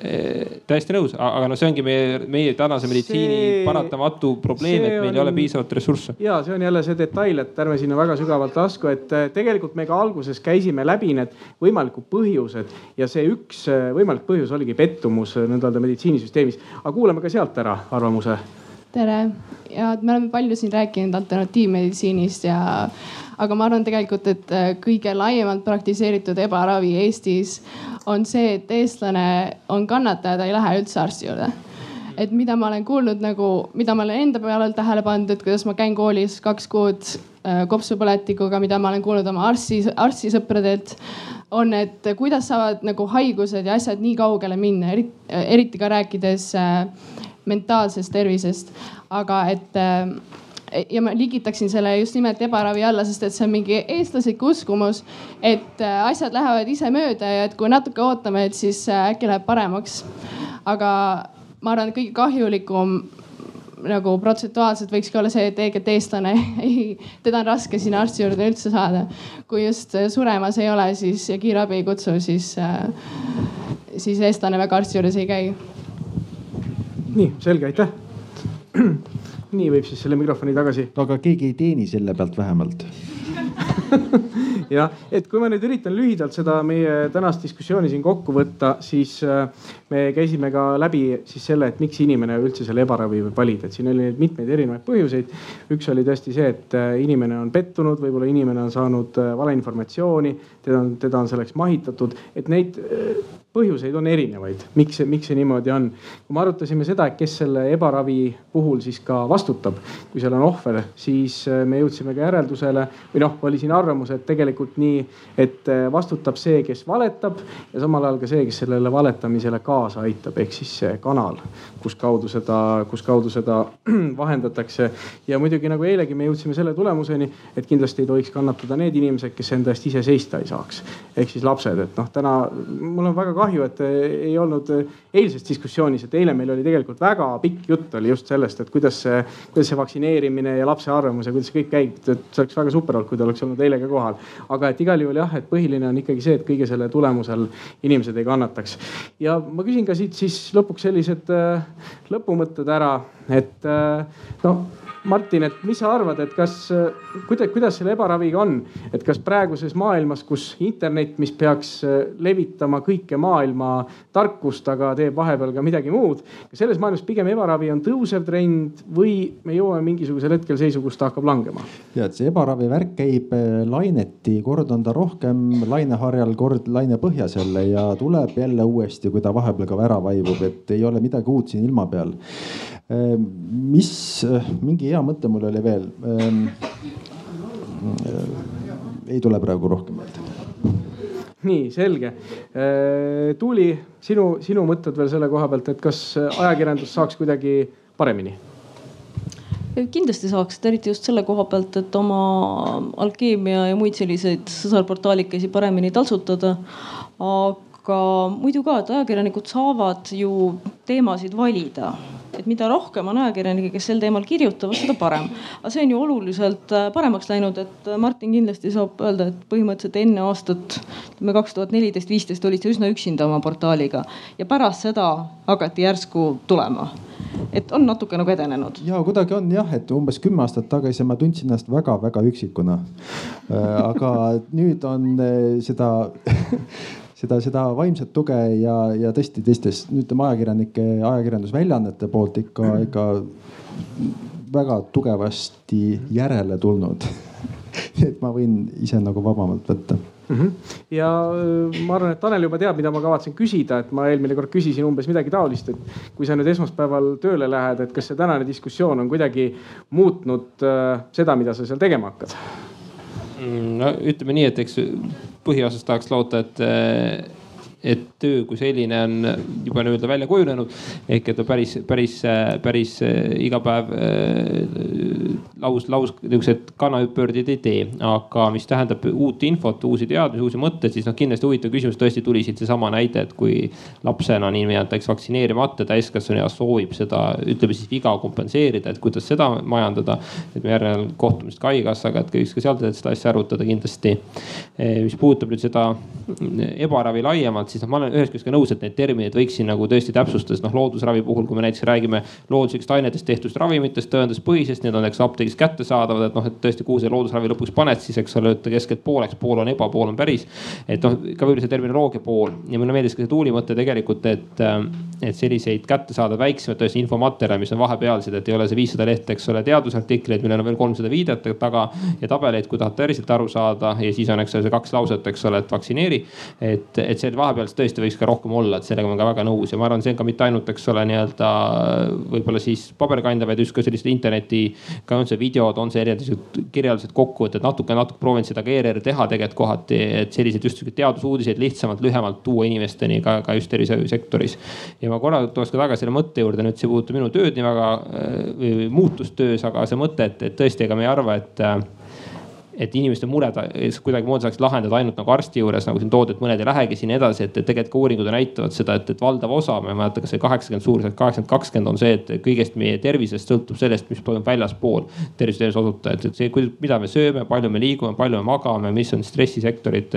[SPEAKER 4] eh, täiesti nõus, aga noh, see ongi meie, meie tänase meditsiini see, paratamatu probleem, et meil on, ei ole piisavalt ressursse.
[SPEAKER 2] ja see on jälle see detail, et ärme sinna väga sügavalt lasku, et eh, tegelikult me ka alguses käisime läbi need võimalikud põhjused ja see üks eh, võimalik põhjus oligi pettumus nõnda-öelda meditsiinisüsteemis. aga kuulame ka sealt ära arvamuse
[SPEAKER 14] tere ja me oleme palju siin rääkinud alternatiivmeditsiinist ja aga ma arvan tegelikult, et äh, kõige laiemalt praktiseeritud ebaravi Eestis on see, et eestlane on kannataja, ta ei lähe üldse arsti juurde et mida ma olen kuulnud nagu, mida ma olen enda peale tähele pannud, et kuidas ma käin koolis kaks kuud äh, kopsupõletikuga, mida ma olen kuulnud oma arsti, arstisõpradelt. on, et kuidas saavad nagu haigused ja asjad nii kaugele minna, eriti ka rääkides äh, mentaalsest tervisest. aga et äh, ja ma ligitaksin selle just nimelt ebaravi alla, sest et see on mingi eestlaslik uskumus, et äh, asjad lähevad ise mööda ja et kui natuke ootame, et siis äh, äkki läheb paremaks. aga ma arvan, et kõige kahjulikum nagu protsentuaalselt võikski olla see, et tegelikult eestlane ei, teda on raske sinna arsti juurde üldse saada. kui just äh, suremas ei ole, siis ja kiirabi ei kutsu, siis, siis eestlane väga arsti juures ei käi.
[SPEAKER 2] nii selge, aitäh nii võib siis selle mikrofoni tagasi.
[SPEAKER 5] no aga keegi ei teeni selle pealt vähemalt
[SPEAKER 2] jah, et kui ma nüüd üritan lühidalt seda meie tänast diskussiooni siin kokku võtta, siis äh, me käisime ka läbi siis selle, et miks inimene üldse selle ebaravi võib valida, et siin oli mitmeid erinevaid põhjuseid. üks oli tõesti see, et äh, inimene on pettunud, võib-olla inimene on saanud äh, valeinformatsiooni, teda on, teda on selleks mahitatud, et neid põhjuseid on erinevaid, miks see, miks see niimoodi on. kui me arutasime seda, et kes selle ebaravi puhul siis ka vastutab, kui seal on ohver, siis me jõudsime ka järeldusele või noh, oli siin arvamus, et tegelikult nii, et vastutab see, kes valetab ja samal ajal ka see, kes sellele valetamisele kaasa aitab, ehk siis see kanal, kus kaudu seda, kus kaudu seda vahendatakse. ja muidugi nagu eilegi me jõudsime selle tulemuseni, et kindlasti ei tohiks kannatada need inimesed, kes enda eest ise seista ei saaks. ehk siis lapsed, et noh, täna mul on väga kahju, et ei olnud eilses diskussioonis, et eile meil oli tegelikult väga pikk jutt oli just sellest, et kuidas see, kuidas see vaktsineerimine ja lapse arvamus ja kuidas see kõik käib. et see oleks väga super olnud, kui ta oleks olnud eile ka kohal. aga et igal juhul jah, et põhiline on ikkagi see, et kõige selle tulemusel inimesed ei kannataks. ja ma küsin ka siit siis lõpuks sellised äh, lõpumõtted ära, et äh, noh Martin, et mis sa arvad, et kas, kuidas, kuidas selle ebaraviga on, et kas praeguses maailmas, kus internet, mis peaks äh, levitama kõike maailma tarkust, aga teeb vahepeal ka midagi muud. selles maailmas pigem ebaravi on tõusev trend või me jõuame mingisugusel hetkel seisu, kus ta hakkab langema?
[SPEAKER 5] ja, et see ebaravi värk käib äh, laineti, kord on ta rohkem laineharjal, kord laine põhjas jälle ja tuleb jälle uuesti, kui ta vahepeal ka ära vaibub, et ei ole midagi uut siin ilma peal mis, eh, mingi hea mõte mul oli veel. Ehm, eh, ei tule praegu rohkem meelde.
[SPEAKER 2] nii selge. Eh, Tuuli, sinu, sinu mõtted veel selle koha pealt, et kas ajakirjandus saaks kuidagi paremini?
[SPEAKER 3] kindlasti saaks, et eriti just selle koha pealt, et oma alkeemia ja muid selliseid sõsarportaalikesi paremini taltsutada. aga muidu ka, et ajakirjanikud saavad ju teemasid valida et mida rohkem on ajakirjanikke, kes sel teemal kirjutavad, seda parem. aga see on ju oluliselt äh, paremaks läinud, et äh, Martin kindlasti saab öelda, et põhimõtteliselt enne aastat, ütleme kaks tuhat neliteist, viisteist olid sa üsna üksinda oma portaaliga ja pärast seda hakati järsku tulema et on natuke nagu edenenud.
[SPEAKER 5] ja kuidagi on jah, et umbes kümme aastat tagasi ma tundsin ennast väga-väga üksikuna. Äh, aga nüüd on seda seda, seda vaimset tuge ja, ja tõesti teistes, ütleme ajakirjanike, ajakirjandusväljaannete poolt ikka, ikka väga tugevasti järele tulnud et ma võin ise nagu vabamalt võtta
[SPEAKER 2] mm. -hmm. ja äh, ma arvan, et Tanel juba teab, mida ma kavatsen küsida, et ma eelmine kord küsisin umbes midagi taolist, et kui sa nüüd esmaspäeval tööle lähed, et kas see tänane diskussioon on kuidagi muutnud äh, seda, mida sa seal tegema hakkad?
[SPEAKER 4] Mm, no ütleme nii, et eks põhiosas tahaks loota, et et töö kui selline on juba nii-öelda välja kujunenud. ehk et päris, päris, päris iga päev äh, laus, laus niisugused kannahüppepöördeid ei tee. aga mis tähendab uut infot, uusi teadmisi, uusi mõtteid, siis noh, kindlasti huvitav küsimus tõesti tuli siit seesama näide, et kui lapsena nii-öelda eks vaktsineerimata täiskasvanu eas soovib seda, ütleme siis viga kompenseerida, et kuidas seda majandada. et me järgnevalt kohtume siis ka haigekassaga, et võiks ka seal seda asja arutada kindlasti. mis puudutab nüüd seda ebaravi laiemalt, siis noh, ma olen ühest küljest ka nõus, et neid termineid võiks siin nagu tõesti täpsustada, sest noh, loodusravi puhul, kui me näiteks räägime looduslikest ainetest tehtud ravimitest, tõenduspõhisest, need on eks apteegis kättesaadavad, et noh, et tõesti, kuhu see loodusravi lõpuks paned, siis eks ole, et keskelt pooleks, pool on eba, pool on päris. et noh, ka võib-olla see terminoloogia pool ja mulle meeldis ka see Tuuli mõte tegelikult, et, et selliseid kättesaadav väiksemaid tõesti infomaterjale, mis on vahepealsed, et ei ole see viissada lehte, eks ole, teadusartikleid, millel on veel kolmsada viidet taga ja tabeleid, kui tahad päriselt aru saada ja siis on, eks ole, see kaks lauset, eks ole, et vaktsineeri. et, et see vahepeal peal tõesti võiks ka rohkem olla, et sellega ma olen ka väga nõus ja ma arvan, see on ka mitte ainult, eks ole, nii-öelda võib-olla siis paberkandja, vaid just ka sellised interneti, ka on see videod, on see erinevad kirjeldused, kokkuvõtted, natuke, natuke proovin seda ka ERR teha tegelikult kohati, et selliseid just teadusuudiseid lihtsamalt, lühemalt tuua inimesteni ka, ka just tervishoiusektoris. ja ma korra tuleks ka tagasi selle mõtte juurde, nüüd see ei puuduta minu tööd nii väga või muutust töös, aga see mõte, et, et tõesti, ega me ei arva, et et inimeste mured kuidagimoodi saaks lahendada ainult nagu arsti juures, nagu siin toodud, mõned ei lähegi sinna edasi, et, et tegelikult ka uuringud näitavad seda, et, et valdav osa, ma ei mäleta, kas see kaheksakümmend suuruselt kaheksakümmend, kakskümmend on see, et kõigest meie tervisest sõltub sellest, mis toimub väljaspool tervishoiuteenuse osutajat, et see, mida me sööme, palju me liigume, palju me magame, mis on stressisektorid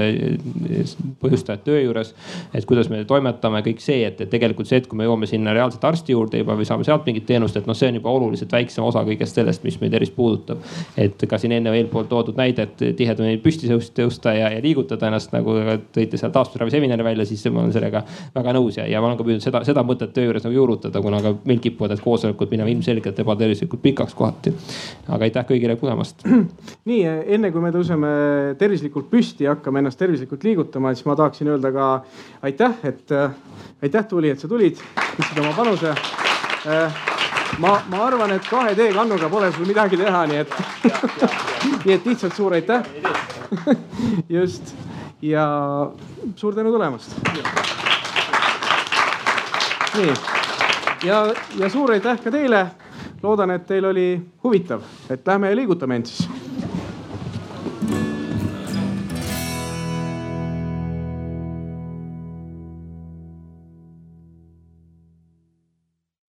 [SPEAKER 4] põhjustajad töö juures. et kuidas me toimetame, kõik see, et, et tegelikult see, et kui me jõuame sinna reaalselt arsti juurde juba või saame sealt mingit teenust, et noh, see on juba oluliselt väiksem osa kõigest sellest, mis meie tervist puudutab. et ka siin enne eelpool toodud näide, et tihedamini püsti tõusta ja, ja liigutada ennast nagu tõite seal taastusravi seminari välja, siis ma olen sellega väga nõus ja, ja ma olen ka püüdnud seda, seda mõtet töö juures nagu juurutada, kuna ka meil kipuvad need koosolekud minema ilmselgelt ebatervislikult pikaks kohati. aga aitäh kõigile tulemast.
[SPEAKER 2] nii enne kui me tõuseme tervislikult püsti ja hakkame ennast tervislikult liigutama, siis ma tahaksin öelda ka aitäh, et aitäh, Tuuli, et sa tulid, andsid oma panuse äh, ma, ma arvan, et kahe teekannuga pole sul midagi teha, nii et nii et lihtsalt suur aitäh. just ja suur tänu tulemast. nii ja, ja suur aitäh ka teile. loodan, et teil oli huvitav, et lähme liigutame end siis